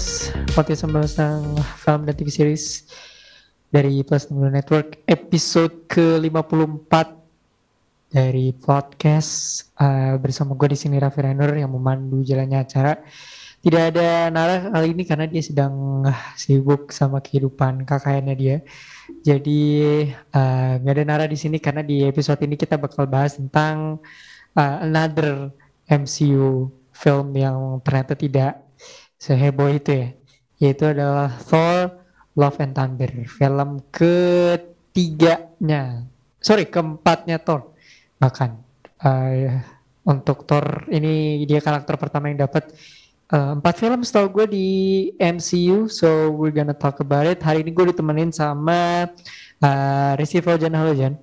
Podcast podcast tentang film dan TV series dari Plus 60 Network episode ke-54 dari podcast uh, bersama gue di sini Raffi Renner yang memandu jalannya acara. Tidak ada Nara kali ini karena dia sedang sibuk sama kehidupan kakaknya dia. Jadi uh, nggak ada Nara di sini karena di episode ini kita bakal bahas tentang uh, another MCU film yang ternyata tidak seheboh itu ya. Yaitu adalah Thor Love and Thunder, film ketiganya, sorry keempatnya Thor bahkan uh, untuk Thor ini dia karakter pertama yang dapat uh, empat film setahu gue di MCU, so we're gonna talk about it. Hari ini gue ditemenin sama uh, Rizky Faujan, halo Jan.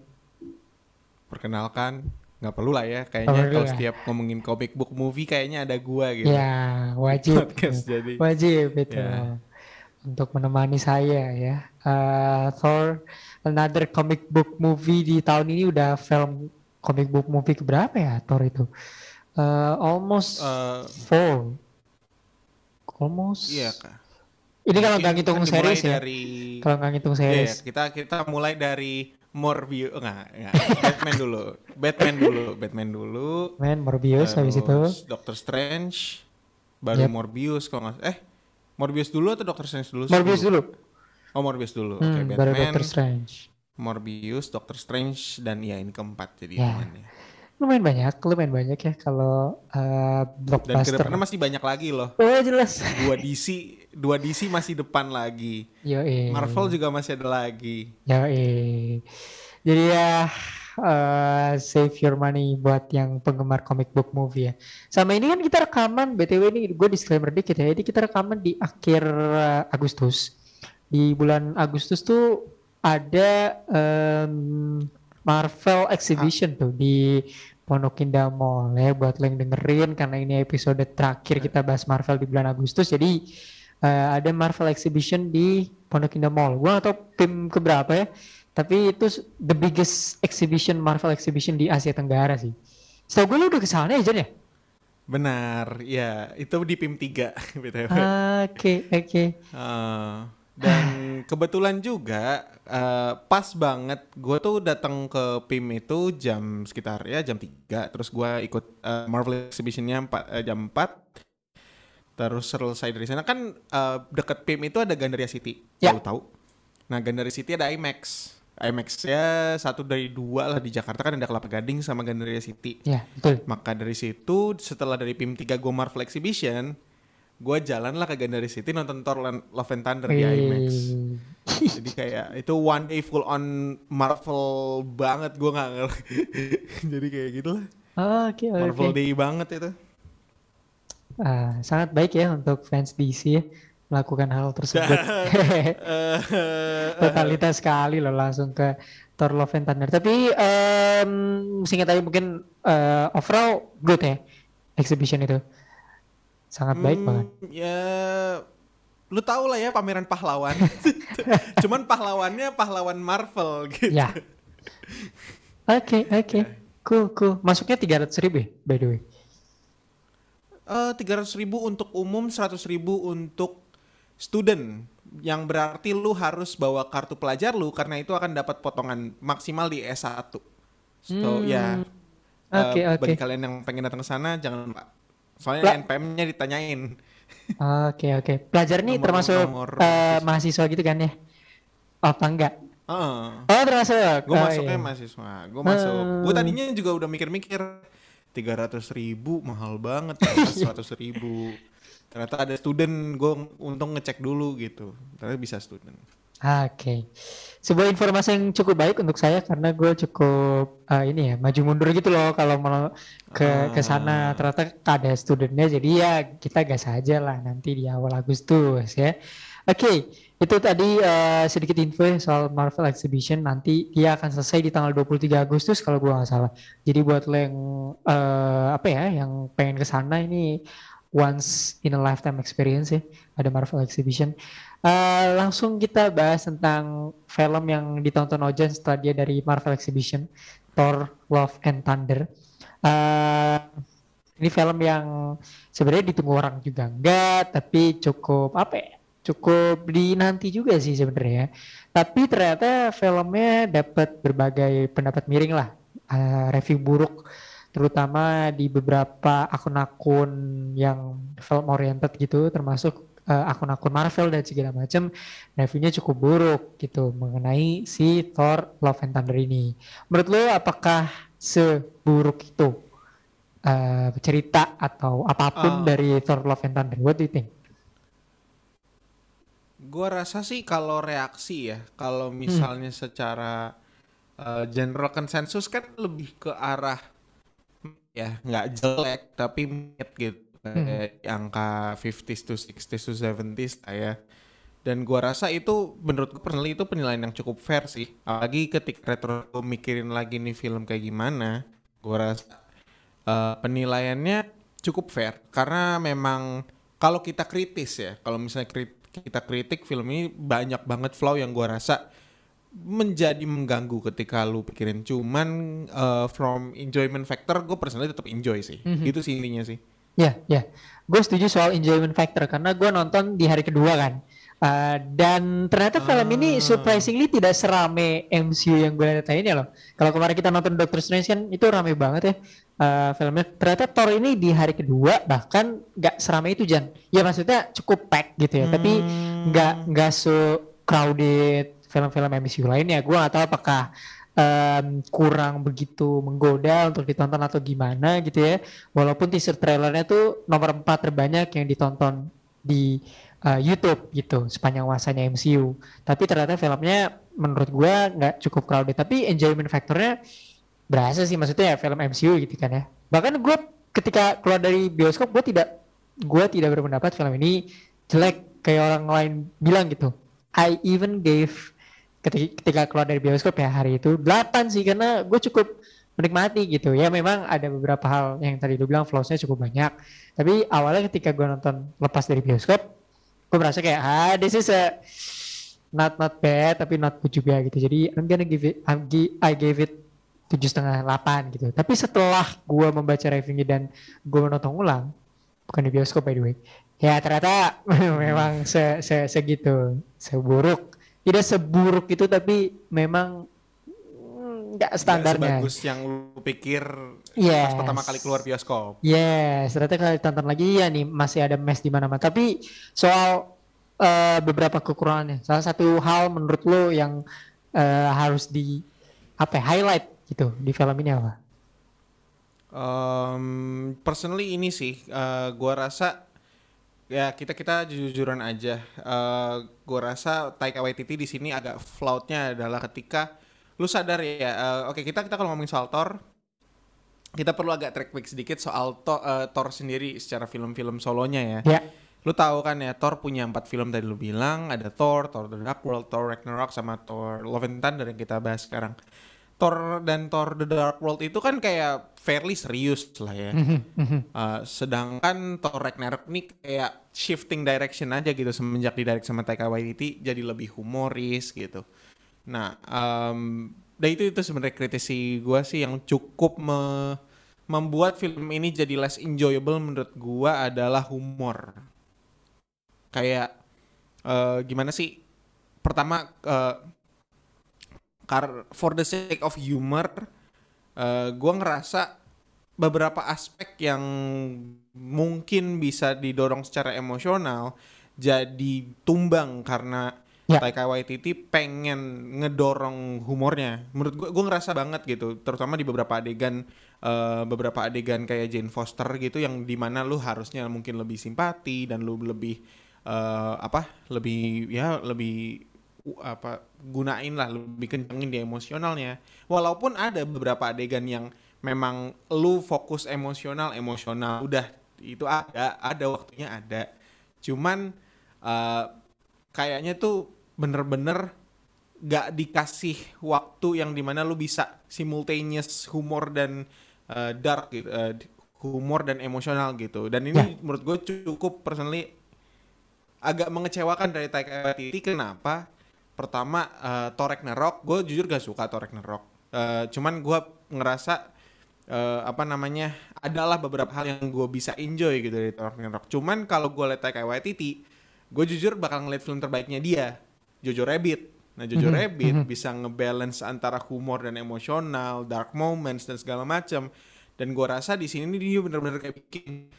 Perkenalkan, nggak perlu lah ya. Kayaknya kalau ya. setiap ngomongin comic book movie kayaknya ada gua gitu. Ya wajib, Podcast jadi. wajib itu Ya. untuk menemani saya ya. Uh, Thor, another comic book movie di tahun ini udah film comic book movie keberapa ya Thor itu? Uh, almost Eh, four, almost. iya kak. Ini kalau nggak ngitung series ya. Dari, Kalau nggak ngitung Iya, series. kita kita mulai dari Morbius, enggak, enggak. Batman dulu, Batman dulu, Batman dulu. Man, Morbius habis itu. Doctor Strange, baru Yep. Morbius kalau nggak, eh Morbius dulu atau Doctor Strange dulu? Morbius dulu. Oh Morbius dulu, oke Hmm, baru Batman, Doctor Strange. Morbius, Doctor Strange dan ya ini keempat jadi Ya. hitungannya. Lumayan banyak, lumayan banyak ya kalau uh, Dan blockbuster. ke depannya masih banyak lagi loh. Oh jelas. Dua DC, dua DC masih depan lagi. Yo Marvel juga masih ada lagi. Jadi ya uh, save your money buat yang penggemar comic book movie ya. Sama ini kan kita rekaman BTW ini gue disclaimer dikit ya. Jadi kita rekaman di akhir uh, Agustus. Di bulan Agustus tuh ada um, Marvel Exhibition tuh di Pondok Indah Mall ya buat lo yang dengerin karena ini episode terakhir kita bahas Marvel di bulan Agustus. Jadi uh, ada Marvel Exhibition di Pondok Indah Mall. Gua gak tau tim keberapa ya. Tapi itu the biggest exhibition Marvel exhibition di Asia Tenggara sih. Setahu gue lu udah ke sana ya Jan ya? Benar, ya itu di PIM 3 BTW. Oke oke. Eh, dan kebetulan juga eh, pas banget gue tuh datang ke PIM itu jam sekitar ya jam 3 terus gue ikut eh, Marvel Exhibitionnya empat- eh, jam 4 terus selesai dari sana kan eh, deket PIM itu ada Gandaria City Ya. tahu tahu. Nah Gandaria City ada IMAX IMAX ya satu dari dua lah di Jakarta kan ada Kelapa Gading sama Gandaria City. Ya betul. maka dari situ setelah dari PIM 3 gue Marvel Exhibition gue jalan lah ke Gandaria City nonton Thor Love and Thunder di IMAX jadi kayak itu one day full on Marvel banget gue nggak ngerti. Jadi kayak gitu lah Oke oke. Marvel day banget itu Ah, sangat baik ya untuk fans DC ya melakukan hal tersebut. Eh, Totalitas sekali loh langsung ke Thor Love and Thunder. Tapi em singkat aja mungkin eh, overall good ya exhibition itu. Sangat baik hmm, banget. ya lu tau lah ya pameran pahlawan cuman pahlawannya pahlawan Marvel gitu Ya. Oke oke. Cool cool. Masuknya 300 ribu ya by the way. Tiga ratus ribu untuk umum, seratus ribu untuk student. Yang berarti lu harus bawa kartu pelajar lu karena itu akan dapat potongan maksimal di S1. So Hmm. ya, Oke eh, oke. bagi kalian yang pengen datang ke sana jangan lupa. Soalnya Lah. NPM-nya ditanyain. Oke oke. Pelajar nih Nomor- termasuk nomor eh, mahasiswa. mahasiswa gitu kan ya? Apa enggak? Heeh. Oh termasuk. Gue Oh, masuknya iya. mahasiswa. Gue masuk. Hmm. Gue tadinya juga udah mikir-mikir. 300 ribu mahal banget. Iya. 100 ribu. Ternyata ada student. Gue untung ngecek dulu gitu. Ternyata bisa student. Oke, sebuah informasi yang cukup baik untuk saya karena gue cukup eh, ini ya maju mundur gitu loh kalau mau ke ke sana Ah. ternyata ada studentnya jadi ya kita gas aja lah nanti di awal Agustus ya. Oke, itu tadi eh, sedikit info ya soal Marvel Exhibition nanti dia akan selesai di tanggal 23 Agustus kalau gue nggak salah. Jadi buat lo yang eh, apa ya yang pengen ke sana ini once in a lifetime experience ya ada Marvel Exhibition. Eh, langsung kita bahas tentang film yang ditonton Ojan setelah dia dari Marvel Exhibition, Thor: Love and Thunder. Eh, Ini film yang sebenarnya ditunggu orang juga enggak, tapi cukup apa ya? Cukup dinanti juga sih sebenarnya. Tapi ternyata filmnya dapat berbagai pendapat miring lah, uh, review buruk terutama di beberapa akun-akun yang film oriented gitu termasuk uh, akun-akun Marvel dan segala macam reviewnya cukup buruk gitu mengenai si Thor Love and Thunder ini. Menurut lo apakah seburuk itu uh, cerita atau apa pun uh, dari Thor Love and Thunder? What do you think? Gua rasa sih kalau reaksi ya, kalau hmm. misalnya hmm. secara uh, general konsensus kan lebih ke arah ya nggak jelek tapi mid gitu hmm. angka 50s to 60s to 70s lah ya dan gua rasa itu menurut gue personally itu penilaian yang cukup fair sih apalagi ketika retro mikirin lagi nih film kayak gimana gua rasa uh, penilaiannya cukup fair karena memang kalau kita kritis ya kalau misalnya krit kita kritik film ini banyak banget flow yang gua rasa menjadi mengganggu ketika lu pikirin cuman uh, from enjoyment factor gue personally tetap enjoy sih mm-hmm. itu sih intinya sih ya yeah, ya yeah. gue setuju soal enjoyment factor karena gue nonton di hari kedua kan uh, dan ternyata film ini ah. surprisingly tidak serame MCU yang gue lihat ini loh kalau kemarin kita nonton Doctor Strange kan itu rame banget ya uh, filmnya ternyata Thor ini di hari kedua bahkan nggak serame itu Jan ya maksudnya cukup pack gitu ya hmm. tapi nggak nggak so crowded film-film MCU lainnya. Gue gak tahu apakah um, kurang begitu menggoda untuk ditonton atau gimana gitu ya. Walaupun teaser trailernya tuh nomor 4 terbanyak yang ditonton di uh, YouTube gitu sepanjang masanya MCU. Tapi ternyata filmnya menurut gue nggak cukup crowded. Tapi enjoyment factornya berasa sih maksudnya ya film MCU gitu kan ya. Bahkan gue ketika keluar dari bioskop gue tidak gue tidak berpendapat film ini jelek kayak orang lain bilang gitu. I even gave ketika, ketika keluar dari bioskop ya hari itu 8 sih karena gue cukup menikmati gitu ya memang ada beberapa hal yang tadi lu bilang flowsnya cukup banyak tapi awalnya ketika gue nonton lepas dari bioskop gue merasa kayak ah this is a not not bad tapi not good juga gitu jadi I'm gonna give it I'm gi, I gave it tujuh setengah delapan gitu tapi setelah gue membaca reviewnya dan gue menonton ulang bukan di bioskop by the way ya ternyata memang se, se segitu seburuk tidak seburuk itu tapi memang mm, nggak standarnya. Gak sebagus yang lu pikir yes. pas pertama kali keluar bioskop. Yes, ternyata kalau tonton lagi ya nih masih ada mess di mana-mana. Tapi soal uh, beberapa kekurangannya, salah satu hal menurut lo yang uh, harus di apa ya, highlight gitu di film ini apa? Um, personally ini sih, uh, gua rasa ya kita kita jujuran aja. Uh, gue rasa Taika Waititi di sini agak flautnya adalah ketika lu sadar ya. Uh, Oke okay, kita kita kalau ngomongin soal Thor, kita perlu agak track back sedikit soal to, uh, Thor sendiri secara film-film solonya ya. Yeah. Lu tahu kan ya Thor punya empat film tadi lu bilang ada Thor, Thor The Dark World, Thor Ragnarok sama Thor Love and Thunder yang kita bahas sekarang. Thor dan Thor The Dark World itu kan kayak fairly serius lah ya. uh, sedangkan Thor Ragnarok ini kayak shifting direction aja gitu semenjak didirect sama Taika Waititi jadi lebih humoris gitu. Nah, um, dan itu itu sebenarnya kritisi gue sih yang cukup me membuat film ini jadi less enjoyable menurut gue adalah humor. Kayak uh, gimana sih? Pertama uh, Kar for the sake of humor, uh, eh, gue ngerasa beberapa aspek yang mungkin bisa didorong secara emosional jadi tumbang karena ya. Taika Waititi pengen ngedorong humornya. Menurut gue, gue ngerasa banget gitu, terutama di beberapa adegan, uh, beberapa adegan kayak Jane Foster gitu, yang di mana lu harusnya mungkin lebih simpati dan lu lebih uh, apa, lebih ya lebih apa gunain lah lebih kencengin di emosionalnya. Walaupun ada beberapa adegan yang memang lu fokus emosional emosional udah itu ada ada waktunya ada. Cuman uh, kayaknya tuh bener-bener gak dikasih waktu yang di mana lu bisa simultaneous humor dan uh, dark gitu uh, humor dan emosional gitu. Dan ini yeah. menurut gue cukup personally agak mengecewakan dari Taika Waititi. Kenapa pertama uh, Thor Ragnarok gue jujur gak suka Thor Ragnarok uh, cuman gue ngerasa eh, apa namanya adalah beberapa hal yang gue bisa enjoy gitu dari Thor Ragnarok. Cuman kalau gue lihat kayak Waititi, gue jujur bakal ngeliat film terbaiknya dia, Jojo Rabbit. Nah Jojo Mhm, Rabbit mhm. bisa ngebalance antara humor dan emosional, dark moments dan segala macam. Dan gue rasa di sini dia bener-bener kayak bikin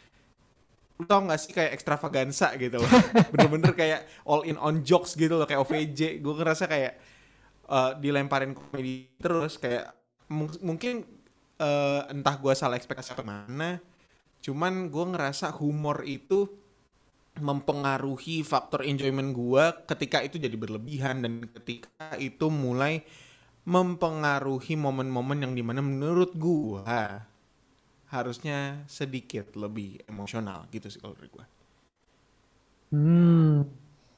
tau gak sih kayak ekstravaganza gitu loh? Bener-bener kayak all in on jokes gitu loh kayak OVJ gue ngerasa kayak eh, dilemparin komedi terus kayak mung- mungkin eh, entah gue salah ekspektasi atau mana cuman gue ngerasa humor itu mempengaruhi faktor enjoyment gue ketika itu jadi berlebihan dan ketika itu mulai mempengaruhi momen-momen yang di mana menurut gue harusnya sedikit lebih emosional gitu sih kalau dari gue. Hmm,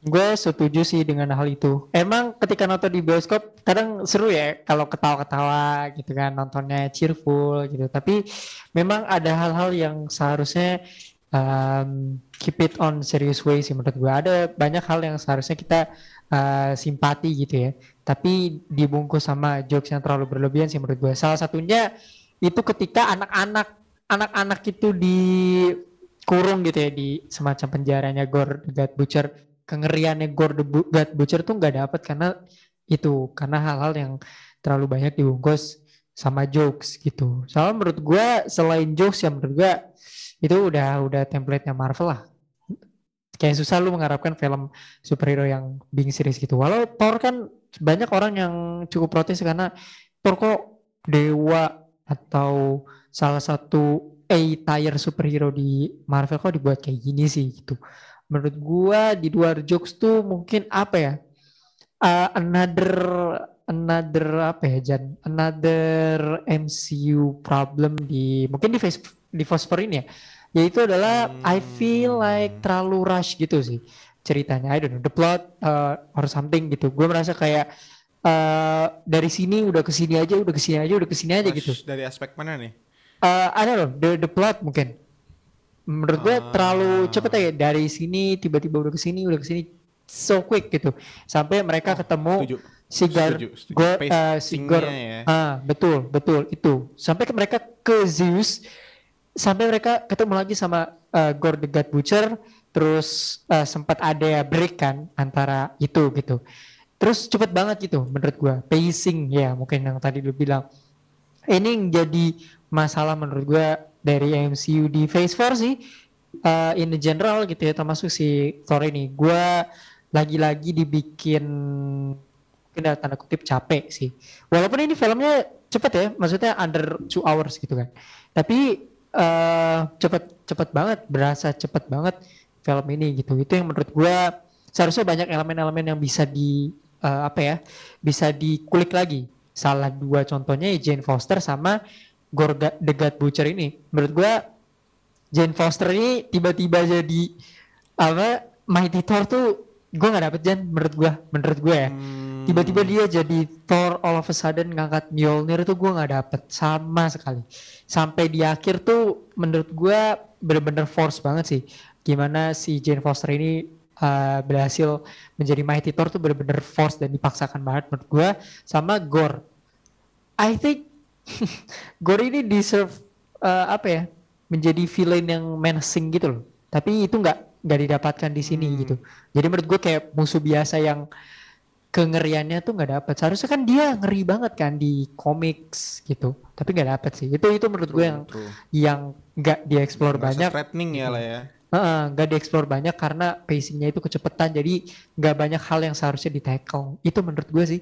gue setuju sih dengan hal itu. Emang ketika nonton di bioskop kadang seru ya kalau ketawa-ketawa gitu kan nontonnya cheerful gitu. Tapi memang ada hal-hal yang seharusnya um, keep it on serious way sih menurut gue. Ada banyak hal yang seharusnya kita uh, simpati gitu ya. Tapi dibungkus sama jokes yang terlalu berlebihan sih menurut gue. Salah satunya itu ketika anak-anak anak-anak itu dikurung gitu ya di semacam penjaranya the God Butcher kengeriannya Bu- God Butcher tuh nggak dapat karena itu karena hal-hal yang terlalu banyak dibungkus sama jokes gitu. Soalnya menurut gua selain jokes yang menurut gua itu udah udah template-nya Marvel lah. Kayak susah lu mengharapkan film superhero yang being series gitu. Walau Thor kan banyak orang yang cukup protes karena Thor kok dewa atau salah satu A-tier superhero di Marvel kok dibuat kayak gini sih gitu. Menurut gua di luar jokes tuh mungkin apa ya? uh, another another apa ya Jan? Another MCU problem di mungkin di face di Phosphor ini ya. Yaitu adalah I feel like Hmm. terlalu rush gitu sih ceritanya. I don't know the plot uh, or something gitu. Gue merasa kayak uh, dari sini udah ke sini aja, udah ke sini aja, udah ke sini aja gitu. Dari aspek mana nih? Eh, I don't know, the, the plot mungkin. Menurut gue Ah. terlalu cepet aja dari sini tiba-tiba udah ke sini, udah ke sini so quick gitu. Sampai mereka ketemu Setuju. si Gar Setuju, setuju. Go- eh, si Gor ya. ah betul, betul itu. Sampai ke mereka ke Zeus sampai mereka ketemu lagi sama eh, Gore the God Butcher terus eh, sempat ada break kan antara itu gitu. Terus cepet banget gitu menurut gua. Pacing ya mungkin yang tadi lu bilang. Ini jadi masalah menurut gua dari MCU di Phase 4 sih uh, in the general gitu ya termasuk si Thor ini. Gua lagi-lagi dibikin dalam tanda kutip capek sih. Walaupun ini filmnya cepet ya, maksudnya under two hours gitu kan. Tapi eh cepet cepet banget, berasa cepet banget film ini gitu. Itu yang menurut gua seharusnya banyak elemen-elemen yang bisa di eh, apa ya, bisa dikulik lagi. Salah dua contohnya ya Jane Foster sama Gorga The God Butcher ini. Menurut gua Jane Foster ini tiba-tiba jadi apa Mighty Thor tuh gue nggak dapet Jan menurut gua. Menurut gue ya. Hmm. tiba-tiba dia jadi Thor all of a sudden ngangkat Mjolnir tuh gue nggak dapet. Sama sekali. Sampai di akhir tuh menurut gua bener-bener force banget sih. Gimana si Jane Foster ini uh, berhasil menjadi Mighty Thor tuh bener-bener force dan dipaksakan banget menurut gua. Sama Gore. I think Gore ini deserve uh, apa ya menjadi villain yang menacing gitu loh. Tapi itu nggak nggak didapatkan di sini Hmm. gitu. Jadi menurut gue kayak musuh biasa yang kengeriannya tuh nggak dapet. Seharusnya kan dia ngeri banget kan di komiks gitu. Tapi nggak dapet sih. Itu itu menurut gue yang true. yang nggak dieksplor banyak. threatening ya lah ya. Heeh, nggak dieksplor banyak karena pacingnya itu kecepatan jadi nggak banyak hal yang seharusnya di tackle itu menurut gue sih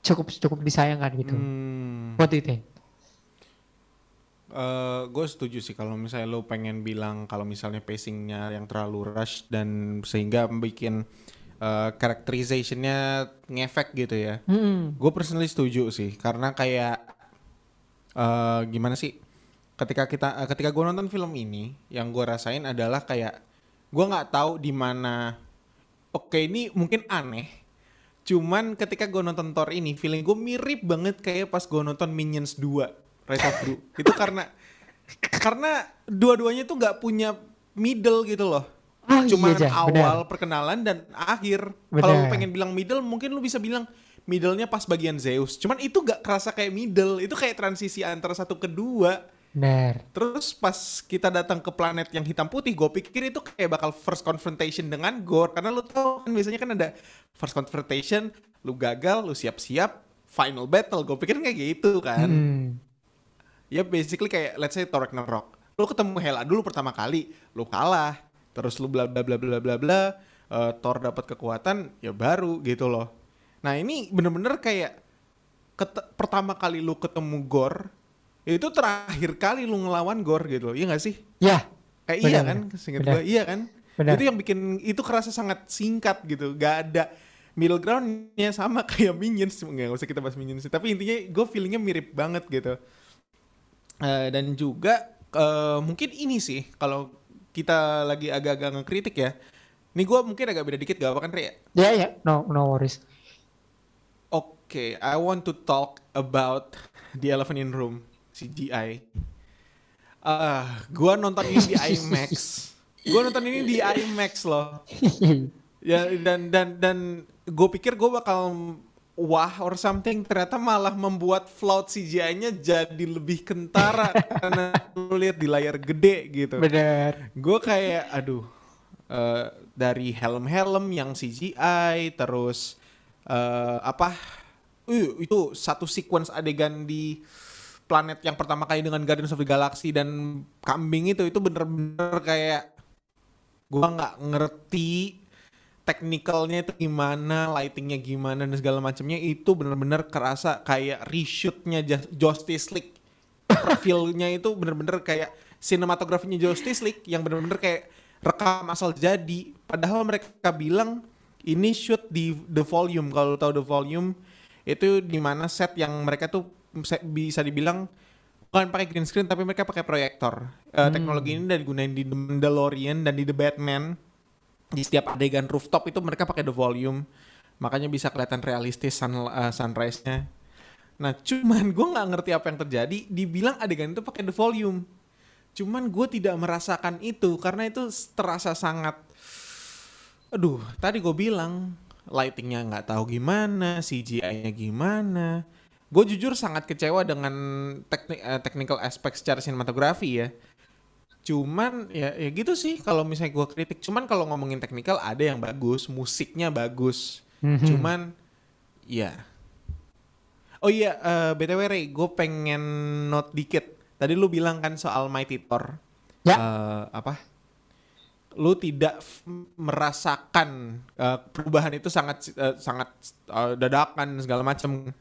cukup cukup disayangkan gitu Hmm. what do you think gue setuju sih kalau misalnya lo pengen bilang kalau misalnya pacingnya yang terlalu rush dan sehingga bikin uh, characterizationnya ngefek gitu ya. Hmm. Gue personally setuju sih karena kayak eh gimana sih ketika kita eh, ketika gue nonton film ini yang gue rasain adalah kayak gue nggak tahu di mana oke ini mungkin aneh cuman ketika gue nonton Thor ini feeling gue mirip banget kayak pas gue nonton Minions 2 Rise of Gru itu karena karena dua-duanya tuh nggak punya middle gitu loh Oh cuman iya, awal benar. perkenalan dan akhir. Kalau lu pengen bilang middle, mungkin lu bisa bilang middle-nya pas bagian Zeus. Cuman itu gak kerasa kayak middle, itu kayak transisi antara satu ke dua. Benar. Terus pas kita datang ke planet yang hitam putih, gue pikir itu kayak bakal first confrontation dengan Gore. Karena lu tau kan biasanya kan ada first confrontation, lu gagal, lu siap-siap, final battle. Gue pikir kayak gitu kan. Hmm. Ya basically kayak let's say Thor Ragnarok. Lu ketemu Hela dulu pertama kali, lu kalah. Terus lu bla bla bla bla bla bla, uh, Thor dapat kekuatan, ya baru gitu loh. Nah ini bener-bener kayak pertama kali lu ketemu Gore, itu terakhir kali lu ngelawan Gore gitu loh, iya gak sih? Ya, Kayak Benar, iya kan, benar. seingat Benar. gue, iya kan? Benar. Itu yang bikin itu kerasa sangat singkat gitu, gak ada middle groundnya sama kayak Minions, nggak usah kita bahas Minions, sih. tapi intinya gue feelingnya mirip banget gitu. Eh, dan juga eh, mungkin ini sih kalau kita lagi agak-agak ngekritik ya. Ini gue mungkin agak beda dikit gak apa kan Ria? ya ya, no no worries. Oke, I want to talk about the elephant in room, CGI. Ah, gua nonton ini di IMAX. Gua nonton ini di IMAX loh. Ya dan dan dan gue pikir gue bakal wah or something ternyata malah membuat float CGI-nya jadi lebih kentara karena lu lihat di layar gede gitu. Benar. Gue kayak aduh eh, dari helm-helm yang CGI terus eh, apa uh, itu satu sequence adegan di planet yang pertama kali dengan Guardians of the Galaxy dan kambing itu itu bener-bener kayak gua nggak ngerti teknikalnya itu gimana, lightingnya gimana dan segala macamnya itu bener-bener kerasa kayak reshootnya Ju- Justice League. Feel-nya itu bener-bener kayak sinematografinya Justice League yang bener-bener kayak rekam asal jadi. Padahal mereka bilang ini shoot di The Volume. Kalau tahu The Volume itu di mana set yang mereka tuh bisa dibilang bukan pakai green screen tapi mereka pakai proyektor. Eh, Teknologi ini dan digunain di The Mandalorian dan di The Batman. Di setiap adegan rooftop itu mereka pakai The Volume. Makanya bisa kelihatan realistis sun, eh, sunrise-nya. Nah, cuman gue nggak ngerti apa yang terjadi. Dibilang adegan itu pakai The Volume. Cuman gue tidak merasakan itu karena itu terasa sangat aduh tadi gue bilang lightingnya nggak tahu gimana CGI-nya gimana gue jujur sangat kecewa dengan teknik eh, technical aspek secara sinematografi ya. Cuman ya ya gitu sih kalau misalnya gue kritik. Cuman kalau ngomongin teknikal ada yang bagus musiknya bagus. Mhm. cuman ya. Oh iya eh, btw Ray gue pengen note dikit. Tadi lu bilang kan soal Mighty Thor Ya. Eh, apa? Lu tidak merasakan eh, perubahan itu sangat eh, sangat eh, dadakan segala macam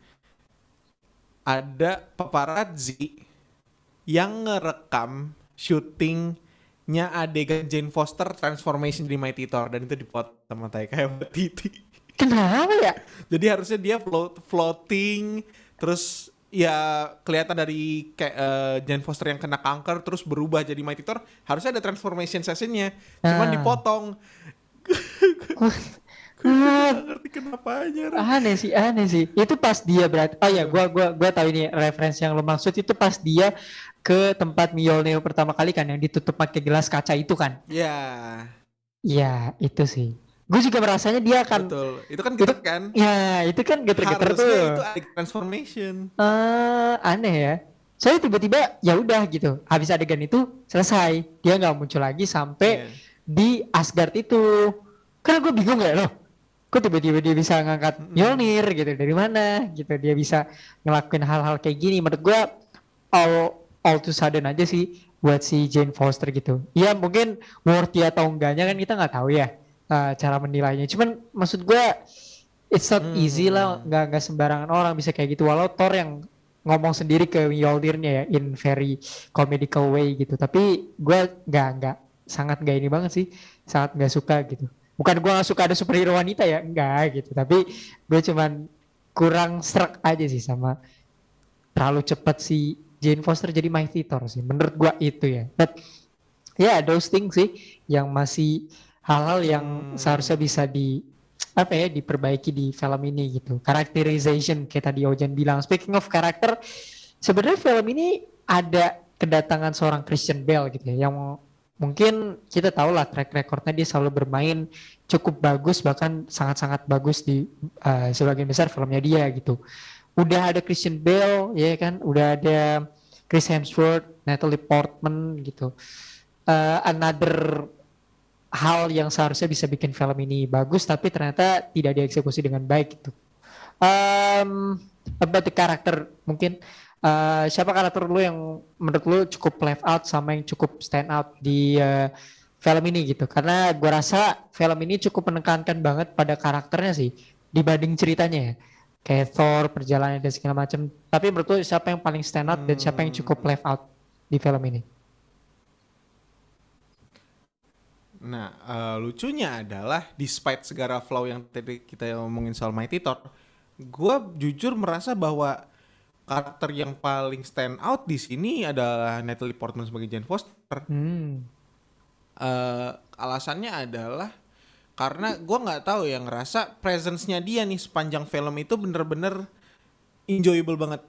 ada paparazzi yang ngerekam syutingnya adegan Jane Foster transformation di Mighty Thor dan itu dipotong sama Taika Waititi. Kenapa ya? Jadi harusnya dia float, floating terus ya kelihatan dari kayak eh, Jane Foster yang kena kanker terus berubah jadi Mighty Thor harusnya ada transformation sessionnya cuman Ah. dipotong ngerti kenapanya Ren. aneh sih, aneh sih. Itu pas dia berarti. Oh ya, gua gua gua tahu ini referensi yang lo maksud itu pas dia ke tempat Mjolnir pertama kali kan yang ditutup pakai gelas kaca itu kan. ya Iya, itu sih. Gue juga merasanya dia akan betul itu kan gitu kan Ya, itu kan geter-geter tuh. itu ada transformation Eh, aneh ya. Saya tiba-tiba ya udah gitu. Habis adegan itu selesai. Dia nggak muncul lagi sampai Iya. di Asgard itu. Karena gue bingung ya loh. Kok tiba-tiba dia bisa ngangkat. Mjolnir gitu dari mana gitu dia bisa ngelakuin hal-hal kayak gini menurut gue all all too sudden aja sih buat si Jane Foster gitu. Ya mungkin worthy atau enggaknya kan kita nggak tahu ya eh, cara menilainya. Cuman maksud gue it's not easy lah Hmm. nggak nggak sembarangan orang bisa kayak gitu walau Thor yang ngomong sendiri ke Mjolnirnya ya in very comedical way gitu tapi gue nggak nggak sangat nggak ini banget sih sangat nggak suka gitu bukan gue nggak suka ada superhero wanita ya enggak gitu. Tapi gue cuman kurang serak aja sih sama terlalu cepat si Jane Foster jadi Mighty Thor sih menurut gue itu ya. But ya yeah, those things sih yang masih hal-hal yang Hmm. seharusnya bisa di apa ya diperbaiki di film ini gitu. Characterization kayak tadi Ojan bilang. Speaking of karakter sebenarnya film ini ada kedatangan seorang Christian Bale gitu ya yang mungkin kita tahu lah track recordnya dia selalu bermain cukup bagus bahkan sangat-sangat bagus di uh, sebagian besar filmnya dia gitu. Udah ada Christian Bale ya kan, udah ada Chris Hemsworth, Natalie Portman gitu. Uh, another hal yang seharusnya bisa bikin film ini bagus tapi ternyata tidak dieksekusi dengan baik gitu. Um, about the karakter mungkin uh, siapa karakter lu yang menurut lu cukup left out sama yang cukup stand out di uh, film ini gitu? Karena gue rasa film ini cukup menekankan banget pada karakternya sih dibanding ceritanya ya. Kayak Thor perjalanan dan segala macam tapi menurut lu siapa yang paling stand out hmm. dan siapa yang cukup left out di film ini? Nah, uh, lucunya adalah despite segala flow yang tadi kita ngomongin soal Mighty Thor, gue jujur merasa bahwa karakter yang paling stand out di sini adalah Natalie Portman sebagai Jane Foster. Hmm. Uh, alasannya adalah karena gue nggak tahu yang ngerasa presence-nya dia nih sepanjang film itu bener-bener enjoyable banget.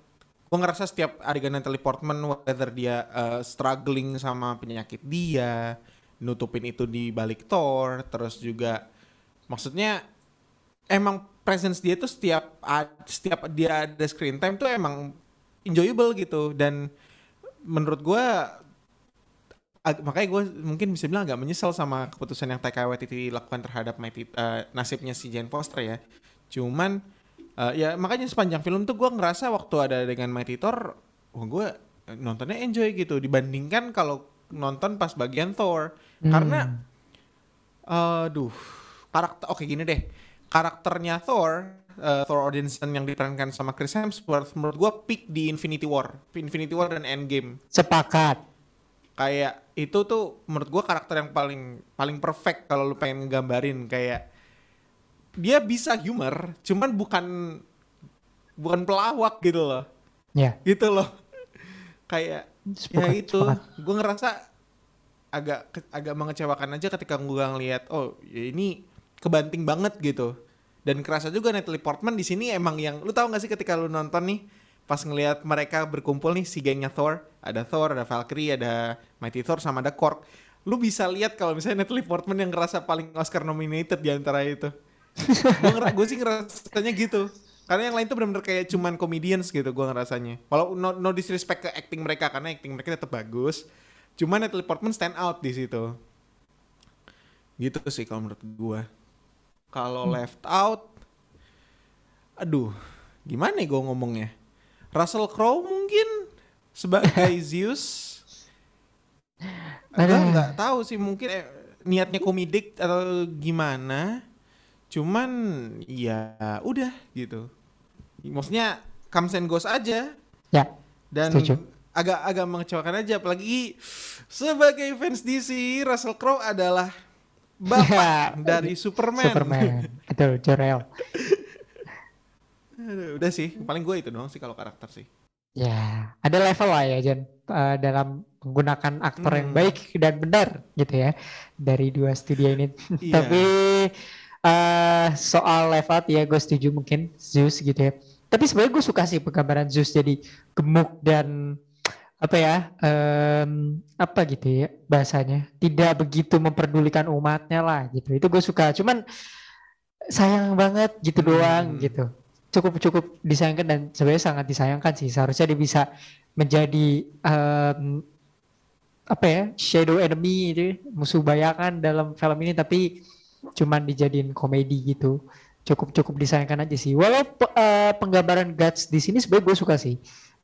Gue ngerasa setiap adegan Natalie Portman, whether dia uh, struggling sama penyakit dia, nutupin itu di balik Thor terus juga maksudnya emang presence dia tuh setiap setiap dia ada screen time tuh emang enjoyable gitu dan menurut gue makanya gue mungkin bisa bilang agak menyesal sama keputusan yang Taika Waititi lakukan terhadap uh, nasibnya si Jane Foster ya cuman uh, ya makanya sepanjang film tuh gue ngerasa waktu ada dengan Mighty Thor wah gue nontonnya enjoy gitu dibandingkan kalau nonton pas bagian Thor Hmm. Karena aduh, karakter oke gini deh. Karakternya Thor, uh, Thor Odinson yang diperankan sama Chris Hemsworth menurut gua peak di Infinity War. Infinity War dan Endgame. Sepakat. Kayak itu tuh menurut gua karakter yang paling paling perfect kalau lu pengen ngegambarin kayak dia bisa humor, cuman bukan bukan pelawak gitu loh. Ya. Yeah. Gitu loh. kayak sepakat, ya itu, gue ngerasa agak agak mengecewakan aja ketika gue ngeliat oh ya ini kebanting banget gitu. Dan kerasa juga Natalie Portman di sini emang yang lu tahu gak sih ketika lu nonton nih pas ngelihat mereka berkumpul nih si gengnya Thor ada Thor ada Valkyrie ada Mighty Thor sama ada Korg. Lu bisa lihat kalau misalnya Natalie Portman yang ngerasa paling Oscar nominated di antara itu. Gue gue sih ngerasanya gitu. Karena yang lain tuh benar-benar kayak cuman comedians gitu gue ngerasanya. Walau no, no disrespect ke acting mereka karena acting mereka tetap bagus. Cuma Natalie Portman stand out di situ. Gitu sih kalau menurut gue. Kalau hmm. left out, aduh, gimana nih gue ngomongnya? Russell Crowe mungkin sebagai Zeus. Gue nggak tahu sih mungkin eh, niatnya komedik atau gimana. Cuman ya udah gitu. Maksudnya comes and goes aja. Ya. Dan setuju agak agak mengecewakan aja apalagi sebagai fans DC Russell Crowe adalah bapak ya, dari Superman. Superman. Betul, Jorel. Udah sih, paling gue itu doang sih kalau karakter sih. Ya, ada level lah ya Jan uh, dalam menggunakan aktor hmm. yang baik dan benar gitu ya dari dua studio ini. Yeah. Tapi uh, soal level ya gue setuju mungkin Zeus gitu ya. Tapi sebenarnya gue suka sih penggambaran Zeus jadi gemuk dan apa ya um, apa gitu ya bahasanya? Tidak begitu memperdulikan umatnya lah gitu. Itu gue suka. Cuman sayang banget gitu hmm. doang gitu. Cukup cukup disayangkan dan sebenarnya sangat disayangkan sih. Seharusnya dia bisa menjadi um, apa ya shadow enemy itu musuh bayangan dalam film ini tapi cuman dijadiin komedi gitu. Cukup cukup disayangkan aja sih. Walau uh, penggambaran guts di sini sebenarnya gue suka sih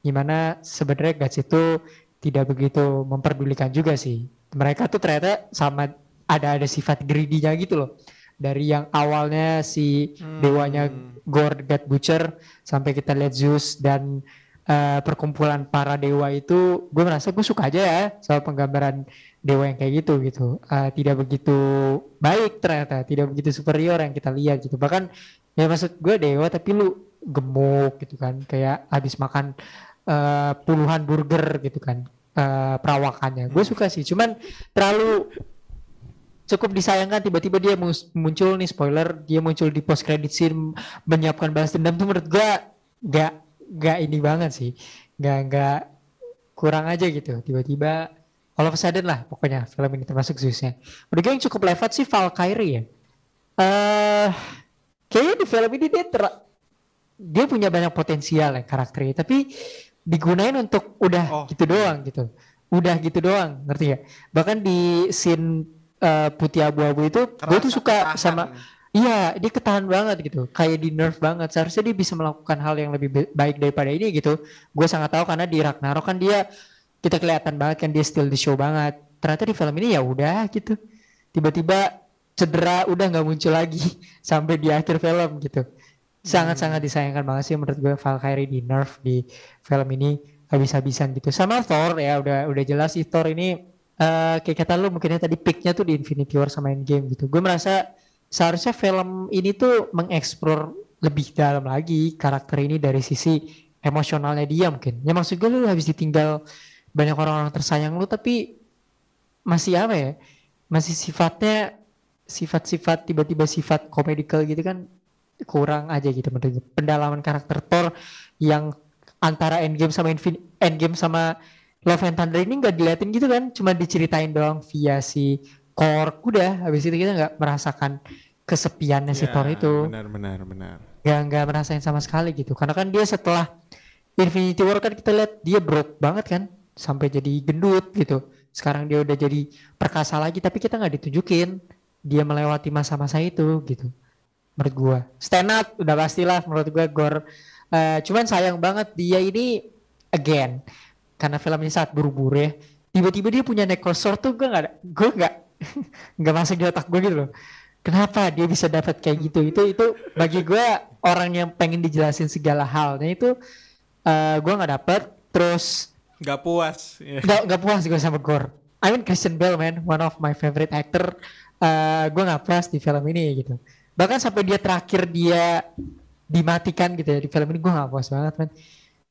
Gimana sebenarnya Guts itu tidak begitu memperdulikan juga sih. Mereka tuh ternyata sama ada ada sifat greedy-nya gitu loh. Dari yang awalnya si hmm. dewanya Gore God Butcher sampai kita lihat Zeus dan uh, perkumpulan para dewa itu gue merasa gue suka aja ya soal penggambaran dewa yang kayak gitu gitu uh, tidak begitu baik ternyata tidak begitu superior yang kita lihat gitu bahkan ya maksud gue dewa tapi lu gemuk gitu kan kayak habis makan uh, puluhan burger gitu kan uh, perawakannya. Gue suka sih, cuman terlalu cukup disayangkan tiba-tiba dia muncul nih spoiler dia muncul di post credit scene menyiapkan balas dendam tuh menurut gue gak gak ini banget sih gak gak kurang aja gitu tiba-tiba all of a sudden lah pokoknya film ini termasuk Zeusnya. Udah gue yang cukup lewat sih Valkyrie ya. Eh kayaknya di film ini dia ter dia punya banyak potensial ya karakternya tapi digunain untuk udah Oh. gitu doang gitu. Udah gitu doang, ngerti ya? Bahkan di scene eh, putih abu-abu itu gue tuh suka ketahan. sama Iya, dia ketahan banget gitu. Kayak di nerf banget. Seharusnya dia bisa melakukan hal yang lebih ba- baik daripada ini gitu. Gue sangat tahu karena di Ragnarok kan dia kita kelihatan banget kan dia still the show banget. Ternyata di film ini ya udah gitu. Tiba-tiba cedera udah nggak muncul lagi sampai di akhir film gitu. Sangat-sangat disayangkan banget sih menurut gue Valkyrie di nerf di film ini habis-habisan gitu. Sama Thor ya udah udah jelas sih Thor ini eh kayak kata lu mungkinnya tadi picknya tuh di Infinity War sama Endgame gitu. Gue merasa seharusnya film ini tuh mengeksplor lebih dalam lagi karakter ini dari sisi emosionalnya dia mungkin. Ya maksud gue lu habis ditinggal banyak orang-orang tersayang lu tapi masih apa ya? Masih sifatnya sifat-sifat tiba-tiba sifat komedikal gitu kan kurang aja gitu menurut. Pendalaman karakter Thor yang antara Endgame sama Infin Endgame sama Love and Thunder ini nggak diliatin gitu kan, cuma diceritain doang via si Korg. Udah habis itu kita nggak merasakan kesepiannya si Ya, Thor itu. Benar benar benar. nggak nggak merasain sama sekali gitu. Karena kan dia setelah Infinity War kan kita lihat dia broke banget kan? Sampai jadi gendut gitu. Sekarang dia udah jadi perkasa lagi tapi kita nggak ditunjukin. Dia melewati masa-masa itu gitu menurut gua. Stand up udah pastilah menurut gua Gor. Eh, cuman sayang banget dia ini again karena filmnya saat buru-buru ya tiba-tiba dia punya necrosword tuh gue nggak gue nggak nggak masuk di otak gue gitu loh. Kenapa dia bisa dapat kayak gitu? Itu itu bagi gue orang yang pengen dijelasin segala halnya itu eh gue nggak dapet. Terus Gak puas. Ya. nggak nggak puas gue sama Gore I mean Christian Bale man one of my favorite actor. Eh gue nggak puas di film ini gitu bahkan sampai dia terakhir dia dimatikan gitu ya di film ini gue nggak puas banget man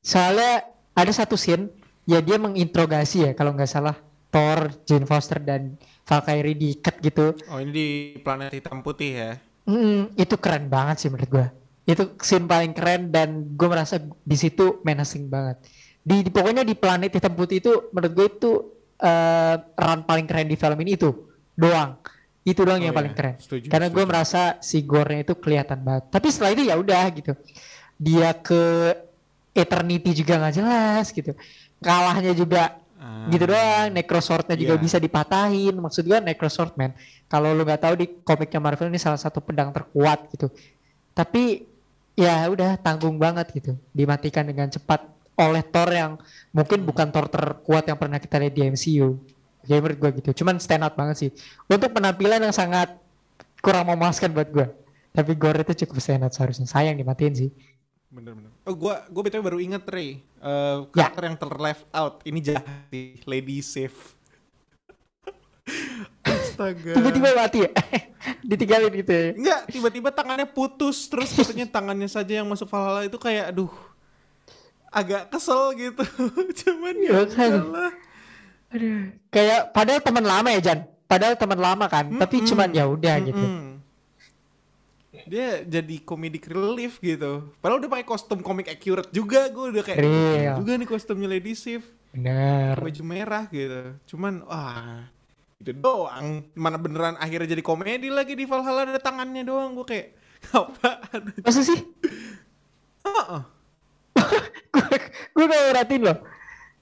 soalnya ada satu scene ya dia menginterogasi ya kalau nggak salah Thor, Jane Foster dan Valkyrie diikat gitu Oh ini di planet hitam putih ya. Mm, itu keren banget sih menurut gua. Itu scene paling keren dan gue merasa di situ menacing banget. Di, di- pokoknya di planet hitam putih itu menurut gue itu eh, run paling keren di film ini itu doang. Itu doang Oh yang iya, paling keren. setuju, Karena gue merasa si gore-nya itu kelihatan banget. Tapi setelah itu ya udah gitu. Dia ke Eternity juga nggak jelas gitu. Kalahnya juga Ah, gitu doang necroswordnya juga Iya. bisa dipatahin maksud gua necrosword man kalau lu nggak tahu di komiknya Marvel ini salah satu pedang terkuat gitu tapi ya udah tanggung banget gitu dimatikan dengan cepat oleh Thor yang mungkin bukan Thor terkuat yang pernah kita lihat di MCU jadi menurut gua gitu cuman stand out banget sih untuk penampilan yang sangat kurang memuaskan buat gua tapi Gore itu cukup stand out seharusnya sayang dimatiin sih Bener-bener. Oh gua gua btw baru inget Ray. Eh, Ya. karakter yang ter left out ini jahat sih, Lady Sif. Astaga. tiba-tiba mati ya ditinggalin gitu ya Enggak, tiba-tiba tangannya putus terus katanya tangannya saja yang masuk Valhalla itu kayak aduh agak kesel gitu. Cuman ya Iya kan? Aduh, kayak padahal teman lama ya Jan. Padahal teman lama kan, tapi Mm-mm. cuman ya udah gitu. Mm-mm. Dia jadi comedic relief gitu. Padahal udah pakai kostum komik accurate juga, gue udah kayak Real. juga nih kostumnya Lady Sif. Bener. baju merah gitu. Cuman wah itu doang. Mana beneran akhirnya jadi komedi lagi di Valhalla ada tangannya doang. Gue kayak apaan? Masa sih? Heeh. gue gak ngeratin loh.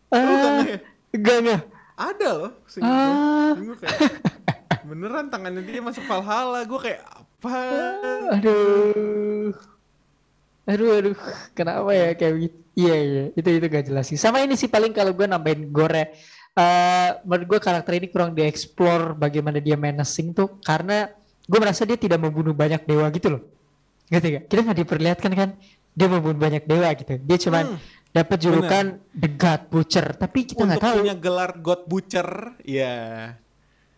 Nggak Ah, Enggak enggak. Ada loh. seingat Ah. gue. Gue kayak beneran tangannya dia masuk Valhalla. Gue kayak apa? Aduh. Aduh aduh. Kenapa ya kayak gitu? Iya iya. Itu itu gak jelas sih. Sama ini sih paling kalau gue nambahin gore. eh menurut gue karakter ini kurang dieksplor bagaimana dia menacing tuh karena gue merasa dia tidak membunuh banyak dewa gitu loh. Ngerti gak? Kita nggak diperlihatkan kan dia membunuh banyak dewa gitu. Dia cuman Hmm, dapat julukan The God Butcher, tapi kita nggak tahu. punya gelar God Butcher, ya.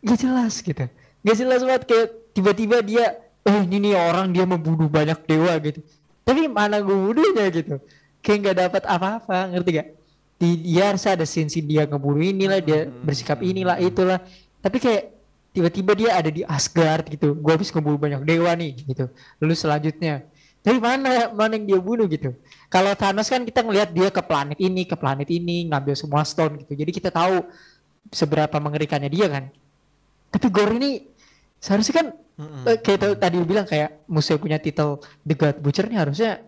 Gak jelas gitu. Gak jelas banget kayak tiba-tiba dia, oh ini nih orang dia membunuh banyak dewa gitu. Tapi mana gue bunuhnya gitu. Kayak nggak dapat apa-apa, ngerti gak? Di dia harus ada scene dia ngebunuh inilah, dia Hmm, bersikap inilah, itulah. Tapi kayak tiba-tiba dia ada di Asgard gitu. Gue habis ngebunuh banyak dewa nih gitu. Lalu selanjutnya, tapi mana mana yang dia bunuh gitu. Kalau Thanos kan kita ngelihat dia ke planet ini, ke planet ini, ngambil semua stone gitu. Jadi kita tahu seberapa mengerikannya dia kan. Tapi gore ini seharusnya kan Mm-mm. eh, kayak tadi bilang kayak musuh punya titel The God Butcher ini harusnya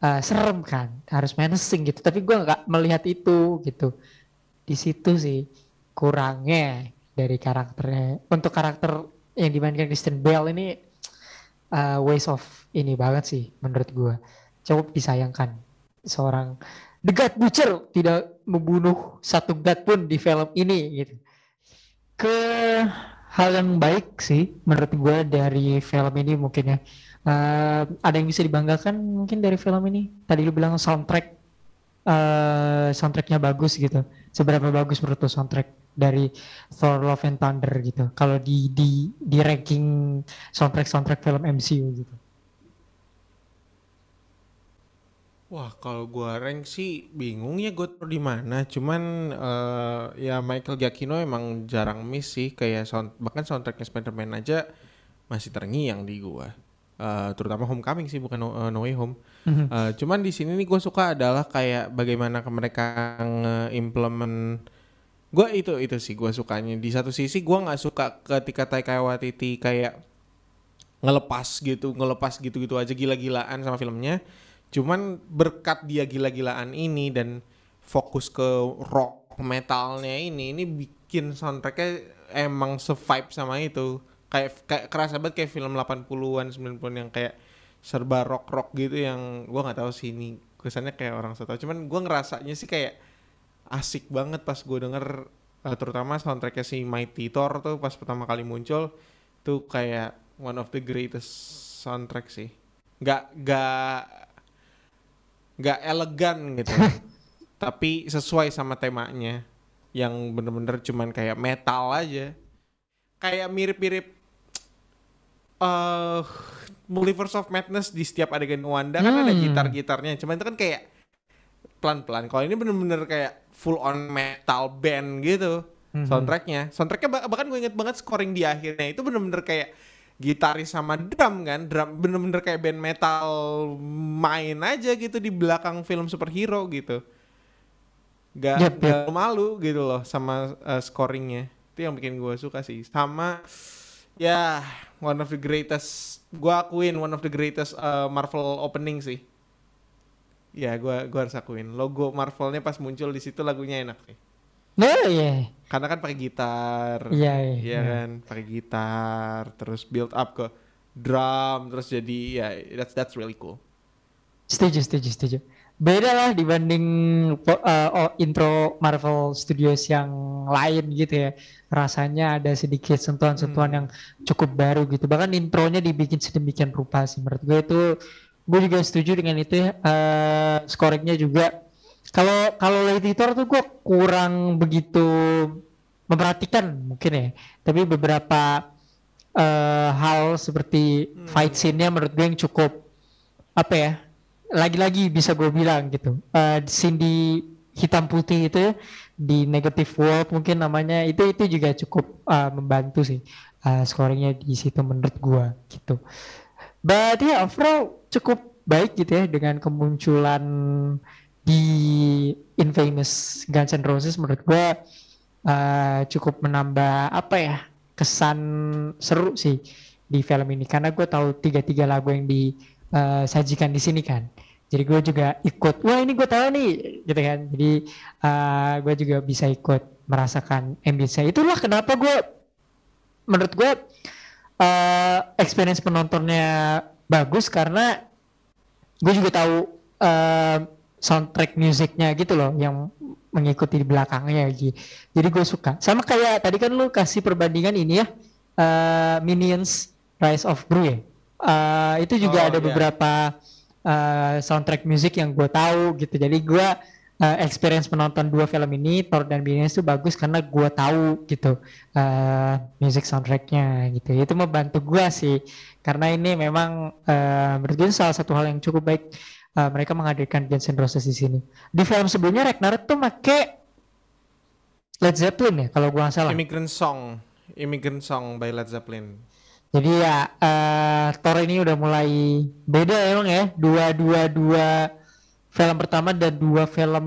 eh, serem kan, harus menacing gitu. Tapi gua nggak melihat itu gitu. Di situ sih kurangnya dari karakternya. Untuk karakter yang dimainkan Kristen Bell ini eh, waste of ini banget sih menurut gua. Cukup disayangkan seorang The God Butcher tidak membunuh satu God pun di film ini gitu. Ke hal yang baik sih menurut gue dari film ini mungkin ya. Eh, ada yang bisa dibanggakan mungkin dari film ini. Tadi lu bilang soundtrack eh soundtracknya bagus gitu. Seberapa bagus menurut lu soundtrack dari Thor Love and Thunder gitu. Kalau di di di ranking soundtrack soundtrack film MCU gitu. Wah, kalau gua rank sih bingung ya taruh di mana. Cuman eh, ya Michael Giacchino emang jarang miss sih kayak sound bahkan soundtracknya Spider-Man aja masih terngiang di gua. Eh, terutama Homecoming sih bukan No, eh, No Way Home. Mhm. Eh, cuman di sini nih gue suka adalah kayak bagaimana ke mereka nge-implement gue itu itu sih gue sukanya di satu sisi gue nggak suka ketika Taika Waititi kayak ngelepas gitu ngelepas gitu-gitu aja gila-gilaan sama filmnya cuman berkat dia gila-gilaan ini dan fokus ke rock metalnya ini ini bikin soundtracknya emang se-vibe sama itu. Kayak kayak kerasa banget kayak film 80-an 90-an yang kayak serba rock-rock gitu yang gua nggak tahu sih ini kesannya kayak orang so tau cuman gua ngerasanya sih kayak asik banget pas gue denger eh, terutama soundtracknya si Mighty Thor tuh pas pertama kali muncul tuh kayak one of the greatest soundtrack sih. Nggak nggak nggak elegan gitu. Tapi sesuai sama temanya yang bener-bener cuman kayak metal aja. Kayak mirip-mirip eh Multiverse of Madness di setiap adegan Wanda. Kan ada Hmm. gitar-gitarnya. Cuman itu kan kayak pelan-pelan. Kalau ini bener-bener kayak full on metal band gitu Mhm. soundtracknya. Soundtracknya bah- bahkan gue inget banget scoring di akhirnya itu bener-bener kayak gitaris sama drum kan drum bener-bener kayak band metal main aja gitu di belakang film superhero gitu. Gak, Yep, gak malu gitu loh sama uh, scoringnya. Itu yang bikin gue suka sih. Sama ya one of the greatest gue akuin one of the greatest uh, Marvel opening sih. Ya gue gua harus akuin. Logo Marvelnya pas muncul di situ lagunya enak sih. Oh iya. Karena kan pakai gitar Iya, iya, Iya iya. kan pakai gitar terus build up ke drum terus jadi ya that's that's really cool Setuju, setuju, setuju. Beda lah dibanding oh, intro Marvel Studios yang lain gitu ya. Rasanya ada sedikit sentuhan-sentuhan Hmm. yang cukup baru gitu. Bahkan intronya dibikin sedemikian rupa sih. Menurut gue itu, gue juga setuju dengan itu ya. Eh, scoringnya juga. Kalau kalau Lady Thor tuh gue kurang begitu memperhatikan mungkin ya. Tapi beberapa eh, hal seperti Hmm. fight scene-nya menurut gue yang cukup apa ya lagi-lagi bisa gue bilang gitu Eh scene di hitam putih itu ya, di negative world mungkin namanya itu itu juga cukup eh, membantu sih eh, scoringnya di situ menurut gue gitu but ya overall cukup baik gitu ya dengan kemunculan di Infamous Guns N' Roses menurut gue eh, cukup menambah apa ya kesan seru sih di film ini. Karena gue tahu tiga-tiga lagu yang disajikan di sini kan. Jadi gue juga ikut wah ini gue tahu nih gitu kan. Jadi eh, gue juga bisa ikut merasakan ambience itulah kenapa gue menurut gue eh, experience penontonnya bagus karena gue juga tahu eh, soundtrack musiknya gitu loh yang mengikuti di belakangnya gitu. Jadi gue suka. Sama kayak tadi kan lu kasih perbandingan ini ya eh, Minions Rise of Gru ya. Eh, itu juga Oh, ada iya. beberapa eh, soundtrack musik yang gue tahu gitu. Jadi gue eh, experience penonton dua film ini Thor dan Minions itu bagus karena gue tahu gitu eh music soundtracknya gitu. Itu membantu gue sih karena ini memang menurut gue salah satu hal yang cukup baik eh, mereka menghadirkan Guns N' Roses di sini. Di film sebelumnya Ragnarok tuh make Led Zeppelin ya kalau gua nggak salah. Immigrant Song Immigrant Song by Led Zeppelin Jadi ya eh Thor ini udah mulai beda emang ya dua dua dua film pertama dan dua film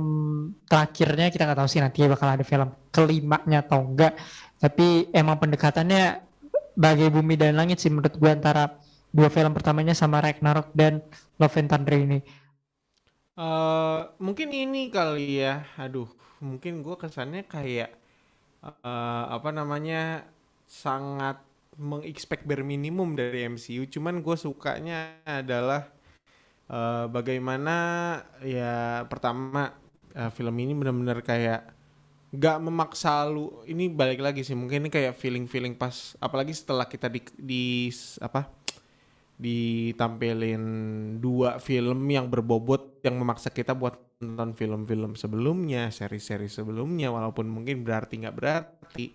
terakhirnya kita nggak tahu sih nanti bakal ada film kelimanya atau enggak tapi emang pendekatannya bagai bumi dan langit sih menurut gue antara dua film pertamanya sama Ragnarok dan Love and Thunder ini Uh, mungkin ini kali ya, aduh, mungkin gue kesannya kayak uh, apa namanya sangat mengexpect bare minimum dari MCU. Cuman gue sukanya adalah uh, bagaimana ya pertama uh, film ini benar-benar kayak gak memaksa lu. Ini balik lagi sih, mungkin ini kayak feeling-feeling pas, apalagi setelah kita di, di apa ditampilin dua film yang berbobot yang memaksa kita buat nonton film-film sebelumnya, seri-seri sebelumnya, walaupun mungkin berarti nggak berarti.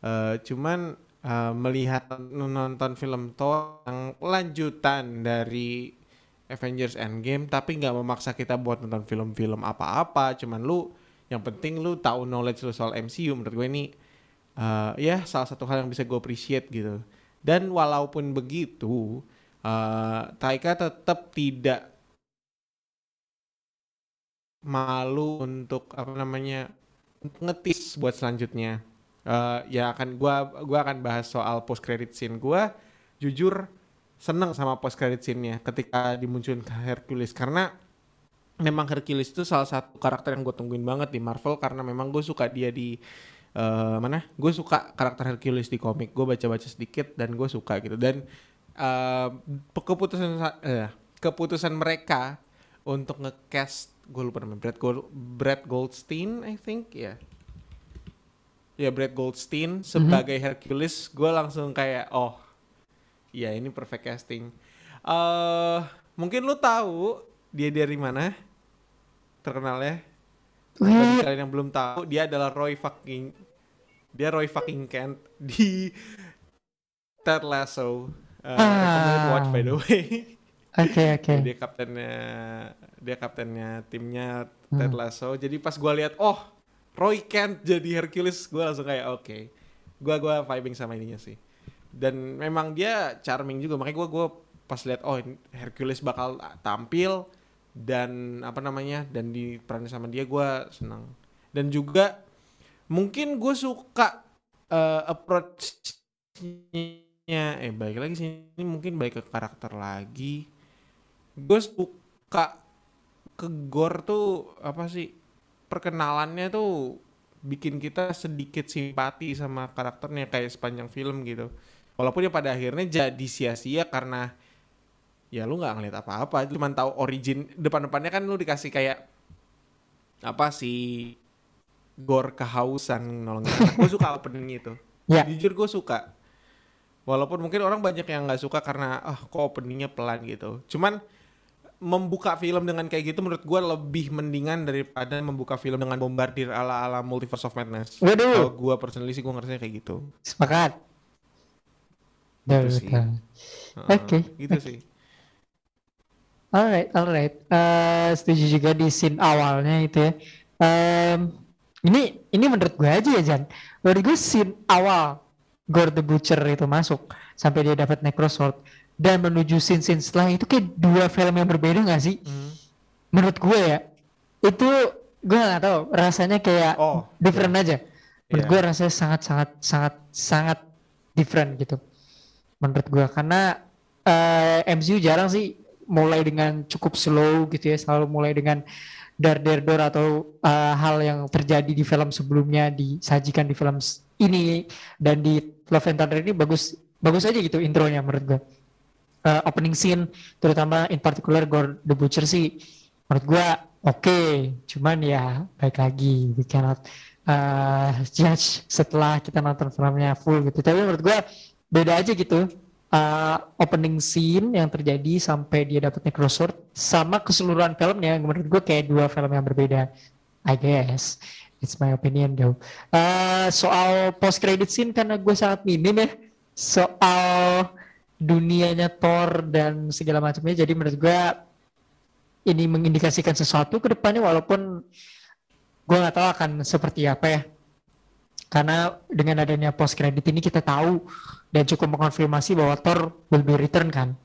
Uh, cuman uh, melihat nonton film Thor yang lanjutan dari Avengers Endgame, tapi nggak memaksa kita buat nonton film-film apa-apa. Cuman lu, yang penting lu tahu knowledge lu soal MCU. Menurut gue ini uh, ya salah satu hal yang bisa gue appreciate gitu. Dan walaupun begitu, uh, Taika tetap tidak malu untuk apa namanya ngetis buat selanjutnya. Uh, ya akan gua gua akan bahas soal post credit scene gua. Jujur seneng sama post credit scene-nya ketika dimunculin Hercules. Karena memang Hercules itu salah satu karakter yang gue tungguin banget di Marvel karena memang gue suka dia di uh, mana? Gue suka karakter Hercules di komik. Gue baca-baca sedikit dan gue suka gitu. Dan uh, keputusan uh, keputusan mereka untuk ngecast gue lupa namanya Brad Gold Brad Goldstein I think ya yeah. ya yeah, Brad Goldstein sebagai mm -hmm. Hercules gue langsung kayak oh ya ini perfect casting uh, mungkin lu tahu dia dari mana terkenalnya bagi kalian yang belum tahu dia adalah Roy fucking dia Roy fucking Kent di Ted Lasso Uh, ah. watch by the way. Oke okay, oke. Okay. dia kaptennya dia kaptennya timnya Ted hmm. Lasso. Jadi pas gue lihat oh Roy Kent jadi Hercules, gue langsung kayak oke. Okay. Gue gua vibing sama ininya sih. Dan memang dia charming juga. Makanya gue gue pas lihat oh Hercules bakal tampil dan apa namanya dan di peran sama dia gue senang. Dan juga mungkin gue suka uh, approach ya eh baik lagi sih. Ini mungkin baik ke karakter lagi. Gue suka ke Gor tuh apa sih perkenalannya tuh bikin kita sedikit simpati sama karakternya kayak sepanjang film gitu. Walaupun ya pada akhirnya jadi sia-sia karena ya lu nggak ngeliat apa-apa cuma tahu origin depan-depannya kan lu dikasih kayak apa sih Gor kehausan nolongin gue suka opening itu. Yeah. jujur gue suka Walaupun mungkin orang banyak yang nggak suka karena ah kok openingnya pelan gitu. Cuman membuka film dengan kayak gitu menurut gue lebih mendingan daripada membuka film dengan bombardir ala ala Multiverse of Madness. Waduh. Kalau gue personally sih gue ngerasanya kayak gitu. Sepakat. Gitu sih. Oke. Okay. Gitu okay. sih. Alright, alright. Uh, setuju juga di scene awalnya itu ya. Um, ini ini menurut gue aja ya Jan. Menurut gue scene awal Gore the Butcher itu masuk sampai dia dapat Necrosword dan menuju scene-scene setelah itu kayak dua film yang berbeda gak sih? Mm. Menurut gue ya itu gue gak tahu rasanya kayak oh, different yeah. aja. Menurut yeah. gue rasanya sangat sangat sangat sangat different gitu. Menurut gue karena uh, eh, MCU jarang sih mulai dengan cukup slow gitu ya, selalu mulai dengan dar dar dor atau uh, hal yang terjadi di film sebelumnya disajikan di film ini dan di Love and Thunder ini bagus bagus aja gitu intronya menurut gue uh, opening scene terutama in particular Gore the Butcher sih menurut gue oke. Okay. cuman ya baik lagi we cannot uh, judge setelah kita nonton filmnya full gitu. Tapi menurut gue beda aja gitu. Uh, opening scene yang terjadi sampai dia dapat Necrosword sama keseluruhan filmnya menurut gue kayak dua film yang berbeda I guess it's my opinion though uh, soal post credit scene karena gue sangat minim ya. Soal dunianya Thor dan segala macamnya. Jadi menurut gue ini mengindikasikan sesuatu ke depannya walaupun gue nggak tahu akan seperti apa ya. Karena dengan adanya post credit ini kita tahu dan cukup mengonfirmasi bahwa Thor will be return kan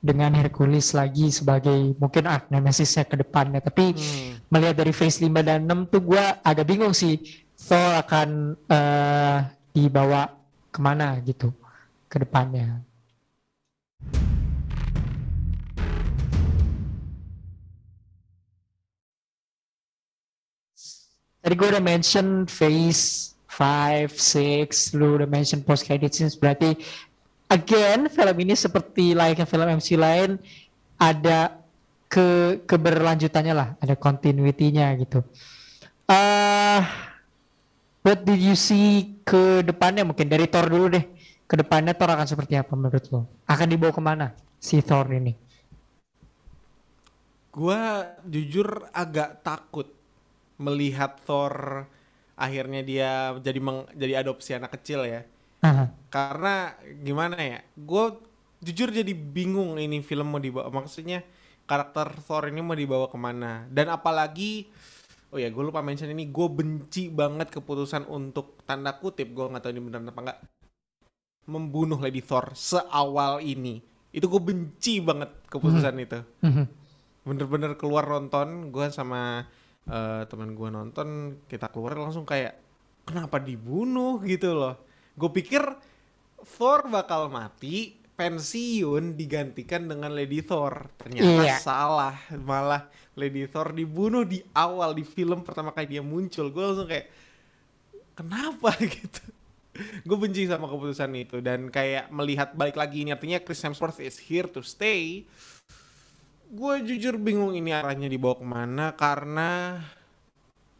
dengan Hercules lagi sebagai mungkin arc nemesisnya ke depannya. Tapi Hmm. melihat dari phase 5 dan 6 tuh gue agak bingung sih Thor akan eh, dibawa ke mana gitu ke depannya. Tadi gue udah mention phase 5, 6, lu udah mention post credit scenes berarti again film ini seperti layaknya film MC lain ada ke keberlanjutannya lah, ada continuity-nya gitu. eh what did you see ke depannya mungkin dari Thor dulu deh. Ke depannya Thor akan seperti apa menurut lo? Akan dibawa ke mana si Thor ini? Gua jujur agak takut melihat Thor akhirnya dia jadi meng, jadi adopsi anak kecil ya. Aha. Karena gimana ya? Gue jujur jadi bingung ini film mau dibawa. Maksudnya karakter Thor ini mau dibawa ke mana? Dan apalagi, oh ya gue lupa mention ini. Gue benci banget keputusan untuk tanda kutip. Gue nggak tahu ini benar apa enggak. Membunuh Lady Thor seawal ini. Itu gue benci banget keputusan itu. Mhm. Bener-bener keluar nonton. Gue sama eh, teman gue nonton. Kita keluar langsung kayak kenapa dibunuh gitu loh. Gue pikir Thor bakal mati, pensiun digantikan dengan Lady Thor. Ternyata Iya. salah, malah Lady Thor dibunuh di awal di film pertama kali dia muncul. Gue langsung kayak kenapa gitu. Gue benci sama keputusan itu dan kayak melihat balik lagi ini artinya Chris Hemsworth is here to stay. Gue jujur bingung ini arahnya dibawa ke mana karena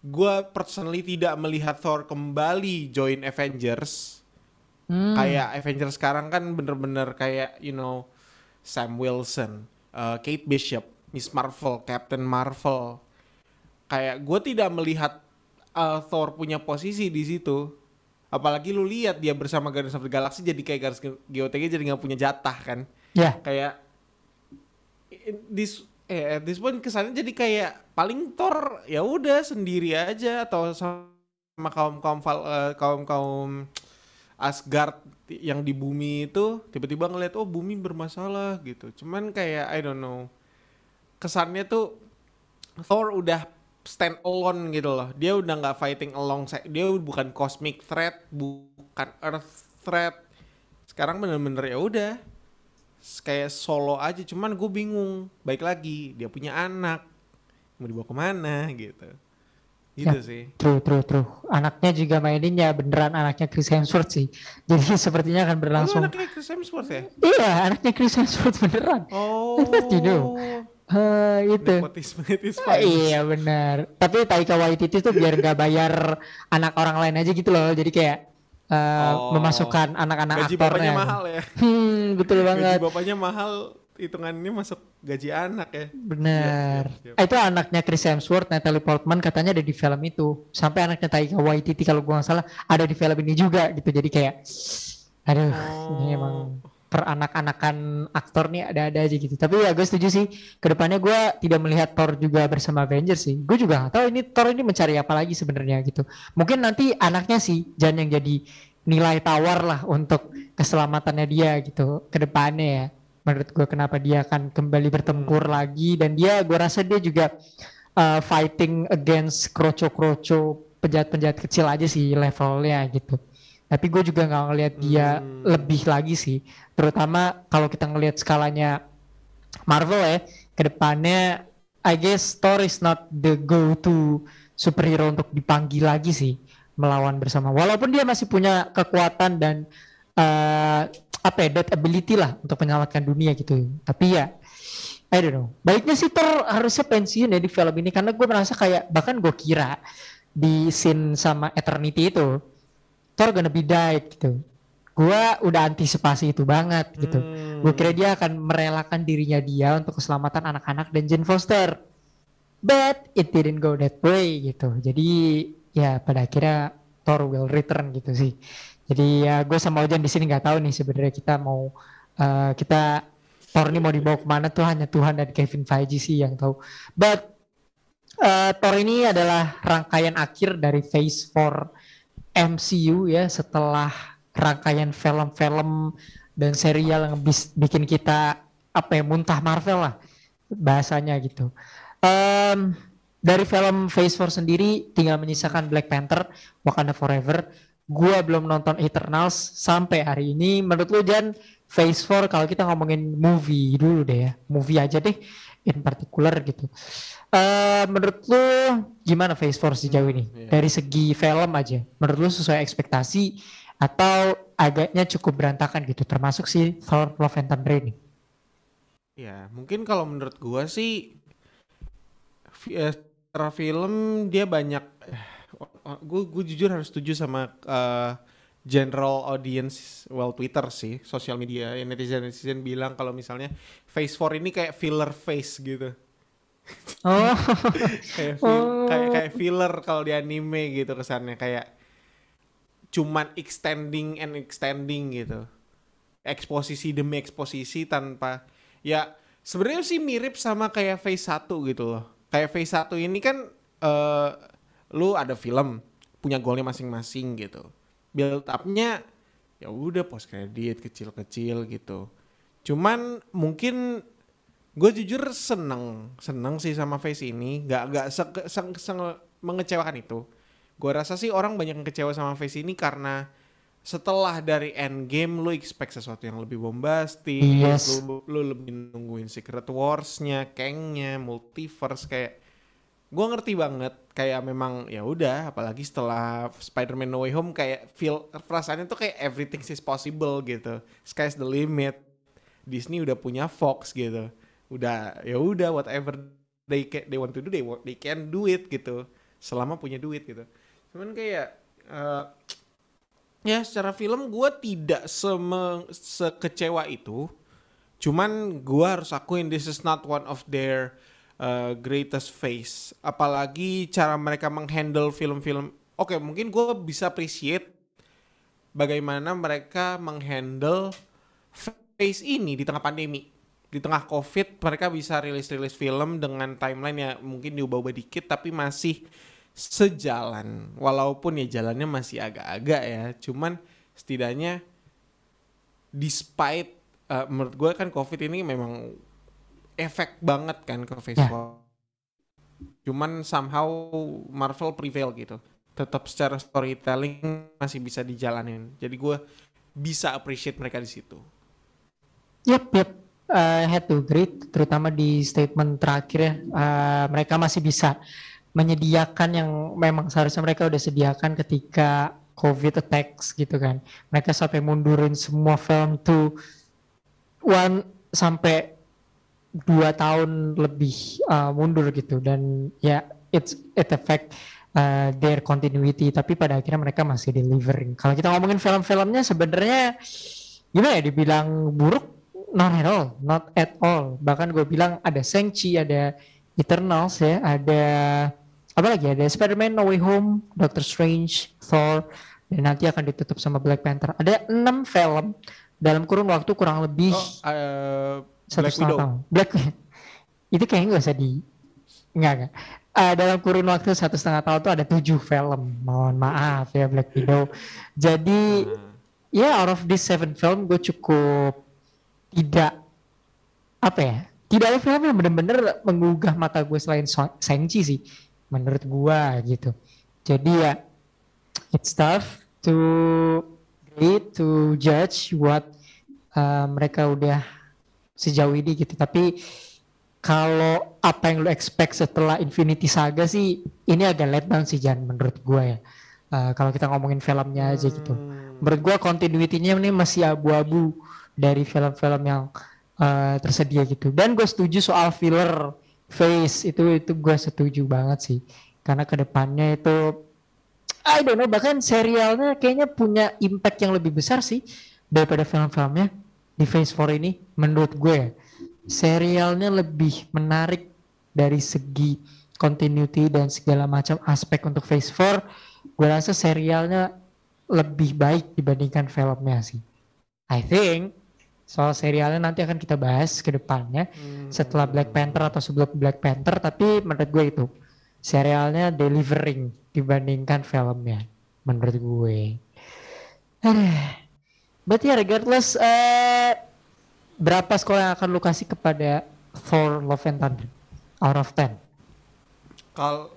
gue personally tidak melihat Thor kembali join Avengers Hmm. kayak Avengers sekarang kan bener-bener kayak you know Sam Wilson, uh, Kate Bishop, Miss Marvel, Captain Marvel. Kayak gue tidak melihat uh, Thor punya posisi di situ. Apalagi lu lihat dia bersama Guardians of the Galaxy jadi kayak Guardians GOTG jadi nggak punya jatah kan. Ya, Kayak in- this eh at this point kesannya jadi kayak paling Thor ya udah sendiri aja atau sama kaum kaum kaum kaum Asgard yang di bumi itu tiba-tiba ngeliat oh bumi bermasalah gitu. Cuman kayak I don't know. Kesannya tuh Thor udah stand alone gitu loh. Dia udah nggak fighting alongside. Dia bukan cosmic threat, bukan earth threat. Sekarang bener-bener ya udah kayak solo aja. Cuman gue bingung. Baik lagi dia punya anak mau dibawa ke mana gitu. Gitu Ya. sih. true, true, true. Anaknya juga maininnya beneran anaknya Chris Hemsworth sih. Jadi sepertinya akan Oh, berlangsung. anaknya Chris Hemsworth ya? Iya, anaknya Chris Hemsworth beneran. Oh. You do? Eh, itu. Nepotisme it fine. iya benar. Tapi Taika Waititi tuh biar nggak bayar anak orang lain aja gitu loh. Jadi kayak eh, Oh. memasukkan anak-anak Gaji aktornya. bapaknya mahal ya. Hmm, betul Gaji banget. bapaknya mahal, hitungannya masuk gaji anak ya. Benar. Siap, siap, siap. Ah, Itu anaknya Chris Hemsworth, Natalie Portman katanya ada di film itu. Sampai anaknya Taika Waititi kalau gua nggak salah ada di film ini juga gitu. Jadi kayak aduh, ini emang Oh. peranak-anakan aktor nih ada-ada aja gitu. Tapi ya gue setuju sih. Ke depannya gue tidak melihat Thor juga bersama Avengers sih. Gue juga nggak tahu ini Thor ini mencari apa lagi sebenarnya gitu. Mungkin nanti anaknya sih Jan yang jadi nilai tawar lah untuk keselamatannya dia gitu ke depannya ya. Menurut gue kenapa dia akan kembali bertempur lagi dan dia gue rasa dia juga uh, fighting against kroco-kroco penjahat-penjahat kecil aja sih levelnya gitu. Tapi gue juga nggak ngelihat dia Hmm. lebih lagi sih. Terutama kalau kita ngelihat skalanya Marvel ya, ke depannya I guess Thor is not the go-to superhero untuk dipanggil lagi sih melawan bersama. Walaupun dia masih punya kekuatan dan eh, apa ya, that ability lah untuk menyelamatkan dunia gitu. Tapi ya I don't know. Baiknya sih Thor harusnya pensiun ya di film ini karena gue merasa kayak bahkan gue kira di scene sama Eternity itu Thor gonna be died gitu. Gue udah antisipasi itu banget gitu. Hmm. Gue kira dia akan merelakan dirinya dia untuk keselamatan anak-anak dan Jane Foster. But it didn't go that way gitu. Jadi ya pada akhirnya Thor will return gitu sih. Jadi ya gue sama Ojan di sini nggak tahu nih sebenarnya kita mau eh, kita Thor ini mau dibawa ke mana tuh hanya Tuhan dan Kevin Feige sih yang tahu. But eh, Thor ini adalah rangkaian akhir dari Phase 4 MCU ya setelah rangkaian film-film dan serial yang bis- bikin kita apa ya muntah Marvel lah bahasanya gitu. Um, dari film Phase 4 sendiri tinggal menyisakan Black Panther, Wakanda Forever. Gua belum nonton Eternals sampai hari ini. Menurut lu Jan, Phase 4 kalau kita ngomongin movie dulu deh ya. Movie aja deh in particular gitu. Uh, menurut lu gimana Phase 4 sejauh ini? Hmm, iya. Dari segi film aja. Menurut lu sesuai ekspektasi atau agaknya cukup berantakan gitu termasuk si Thor Love and Thunder ini? Ya, mungkin kalau menurut gua sih eh, secara film dia banyak gue gue jujur harus setuju sama eh, general audience well Twitter sih, sosial media. Ya, netizen netizen bilang kalau misalnya Phase 4 ini kayak filler face gitu. Oh, kayak fil- kayak kayak filler kalau di anime gitu kesannya kayak cuman extending and extending gitu eksposisi demi eksposisi tanpa ya sebenarnya sih mirip sama kayak phase 1 gitu loh kayak phase 1 ini kan eh lu ada film punya goalnya masing-masing gitu. Build up-nya ya udah post credit kecil-kecil gitu. Cuman mungkin gue jujur seneng seneng sih sama face ini. Nggak nggak se- se- se- mengecewakan itu. Gue rasa sih orang banyak yang kecewa sama face ini karena setelah dari endgame lu expect sesuatu yang lebih bombastis Yes. lu, lu lebih nungguin secret warsnya kengnya multiverse kayak gue ngerti banget kayak memang ya udah apalagi setelah Spider-Man No Way Home kayak feel perasaannya tuh kayak everything is possible gitu. Sky's the limit. Disney udah punya Fox gitu. Udah ya udah whatever they can, they want to do they they can do it gitu. Selama punya duit gitu. Cuman kayak eh, ya secara film gue tidak seme, sekecewa itu. Cuman gue harus akuin this is not one of their uh, greatest face. Apalagi cara mereka menghandle film-film. Oke mungkin gue bisa appreciate bagaimana mereka menghandle face ini di tengah pandemi. Di tengah covid mereka bisa rilis-rilis film dengan timeline yang mungkin diubah-ubah dikit tapi masih sejalan. Walaupun ya jalannya masih agak-agak ya cuman setidaknya despite uh, menurut gue kan covid ini memang efek banget kan ke face Ya. cuman somehow Marvel prevail gitu tetap secara storytelling masih bisa dijalanin jadi gue bisa appreciate mereka di situ Yep, yep. I had to agree, terutama di statement terakhir ya. Uh, mereka masih bisa menyediakan yang memang seharusnya mereka udah sediakan ketika COVID attacks gitu kan. Mereka sampai mundurin semua film tuh one sampai dua tahun lebih uh, mundur gitu dan ya it's it affect uh, their continuity tapi pada akhirnya mereka masih delivering. Kalau kita ngomongin film-filmnya sebenarnya gimana ya dibilang buruk not at all, not at all. Bahkan gue bilang ada Shang-Chi, ada Eternals ya, ada apa lagi? Ada Spider-Man No Way Home, Doctor Strange, Thor, dan nanti akan ditutup sama Black Panther. Ada enam film dalam kurun waktu kurang lebih oh uh, satu Black setengah Widow tahun. Black itu kayaknya nggak usah di nggak nggak. Eh, dalam kurun waktu satu setengah tahun tuh ada tujuh film. Mohon maaf ya Black Widow. Jadi Nah, ya out of this seven film gue cukup tidak apa ya tidak ada film yang bener-bener menggugah mata gue selain Shang-Chi sih menurut gue gitu jadi ya it's tough to grade to judge what uh, mereka udah sejauh ini gitu. Tapi kalau apa yang lu expect setelah Infinity Saga sih ini agak let down sih Jan menurut gue ya. Uh, kalau kita ngomongin filmnya aja gitu. Hmm, menurut gua continuity-nya ini masih abu-abu dari film-film yang uh, tersedia gitu. Dan gue setuju soal filler face itu itu gue setuju banget sih. Karena ke depannya itu I don't know bahkan serialnya kayaknya punya impact yang lebih besar sih daripada film-filmnya di Phase 4 ini menurut gue ya. serialnya lebih menarik dari segi continuity dan segala macam aspek untuk Phase 4 gue rasa serialnya lebih baik dibandingkan filmnya sih I think soal serialnya nanti akan kita bahas ke depannya hmm. setelah Black Panther atau sebelum Black Panther tapi menurut gue itu serialnya delivering dibandingkan filmnya menurut gue Aduh. but ya regardless eh berapa skor yang akan lu kasih kepada Thor Love and Thunder out of 10? Kalau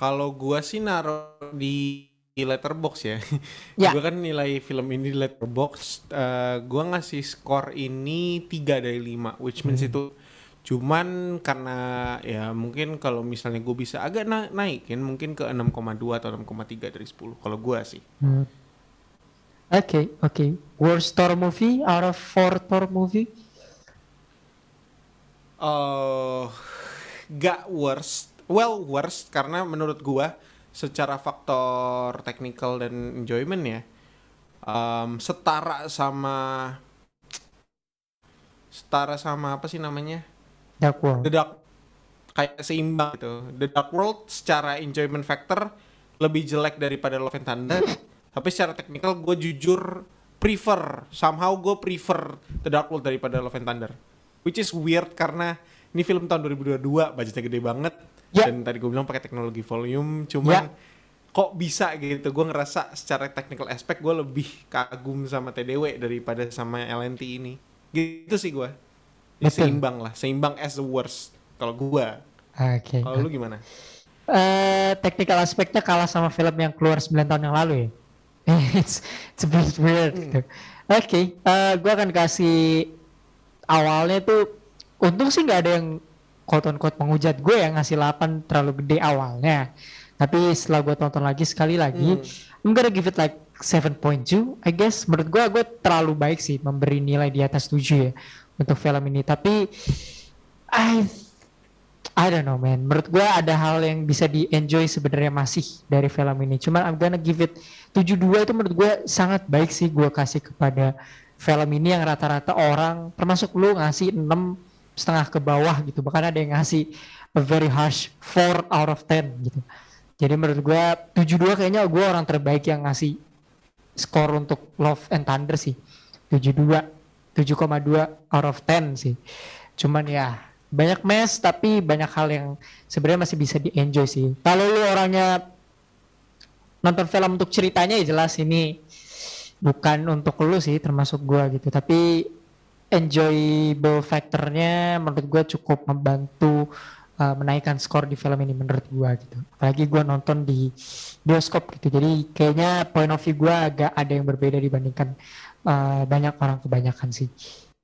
kalau gua sih naruh di di letterbox ya. Ya. gua kan nilai film ini di letterbox eh, gua ngasih skor ini 3 dari 5 which means itu cuman karena ya mungkin kalau misalnya gue bisa agak na naikin mungkin ke 6,2 atau 6,3 dari 10 kalau gua sih. Hmm. Oke, oke. Worst Thor movie out of four Thor movie? eh gak worst, well worst karena menurut gua secara faktor technical dan enjoyment ya em, setara sama setara sama apa sih namanya Dark World. The Dark kayak seimbang gitu. The Dark World secara enjoyment factor lebih jelek daripada Love and Thunder. tapi secara technical gue jujur prefer somehow gue prefer The Dark World daripada Love and Thunder. Which is weird karena ini film tahun 2022, budgetnya gede banget. Ya. Dan tadi gue bilang pakai teknologi volume, cuman Ya. kok bisa gitu. Gue ngerasa secara technical aspect gue lebih kagum sama TDW daripada sama LNT ini. Gitu sih gue. Ya, seimbang lah, seimbang as the worst. Kalau gua, Oke. kalau lu gimana? Eh, technical aspeknya kalah sama film yang keluar 9 tahun yang lalu ya. it's, it's a bit weird gitu. Oke, eh, gue akan kasih awalnya tuh untung sih nggak ada yang quote on quote menghujat gue yang ngasih 8 terlalu gede awalnya. Tapi setelah gue tonton lagi sekali lagi, I'm gonna give it like 7.2 I guess. Menurut gue, gue terlalu baik sih memberi nilai di atas 7 ya untuk film ini. Tapi I I don't know man. Menurut gue ada hal yang bisa di enjoy sebenarnya masih dari film ini. Cuman I'm gonna give it 72 itu menurut gue sangat baik sih gue kasih kepada film ini yang rata-rata orang termasuk lu ngasih 6 setengah ke bawah gitu. Bahkan ada yang ngasih a very harsh 4 out of 10 gitu. Jadi menurut gue 72 kayaknya gue orang terbaik yang ngasih skor untuk Love and Thunder sih. 72 7,2 out of 10 sih. Cuman ya banyak mess tapi banyak hal yang sebenarnya masih bisa di enjoy sih. Kalau lu orangnya nonton film untuk ceritanya ya jelas ini bukan untuk lu sih termasuk gua gitu. Tapi enjoyable factornya menurut gua cukup membantu uh, menaikkan skor di film ini menurut gua gitu. Apalagi gua nonton di bioskop gitu. Jadi kayaknya point of view gua agak ada yang berbeda dibandingkan uh, banyak orang kebanyakan sih.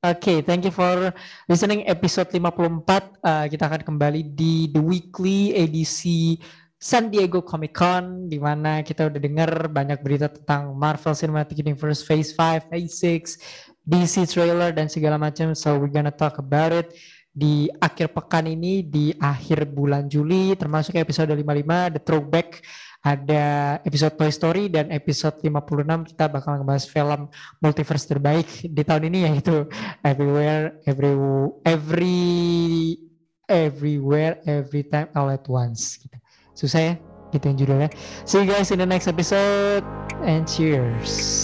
Oke, thank you for listening episode 54. Uh, kita akan kembali di The Weekly edisi San Diego Comic Con di mana kita udah dengar banyak berita tentang Marvel Cinematic Universe Phase 5, Phase 6, DC trailer dan segala macam. So we're gonna talk about it di akhir pekan ini di akhir bulan Juli termasuk episode 55 The Throwback ada episode Toy Story dan episode 56 kita bakal ngebahas film multiverse terbaik di tahun ini yaitu Everywhere Every Every Everywhere Every Time All at Once. Susah ya? Gitu yang judulnya. See you guys in the next episode and cheers.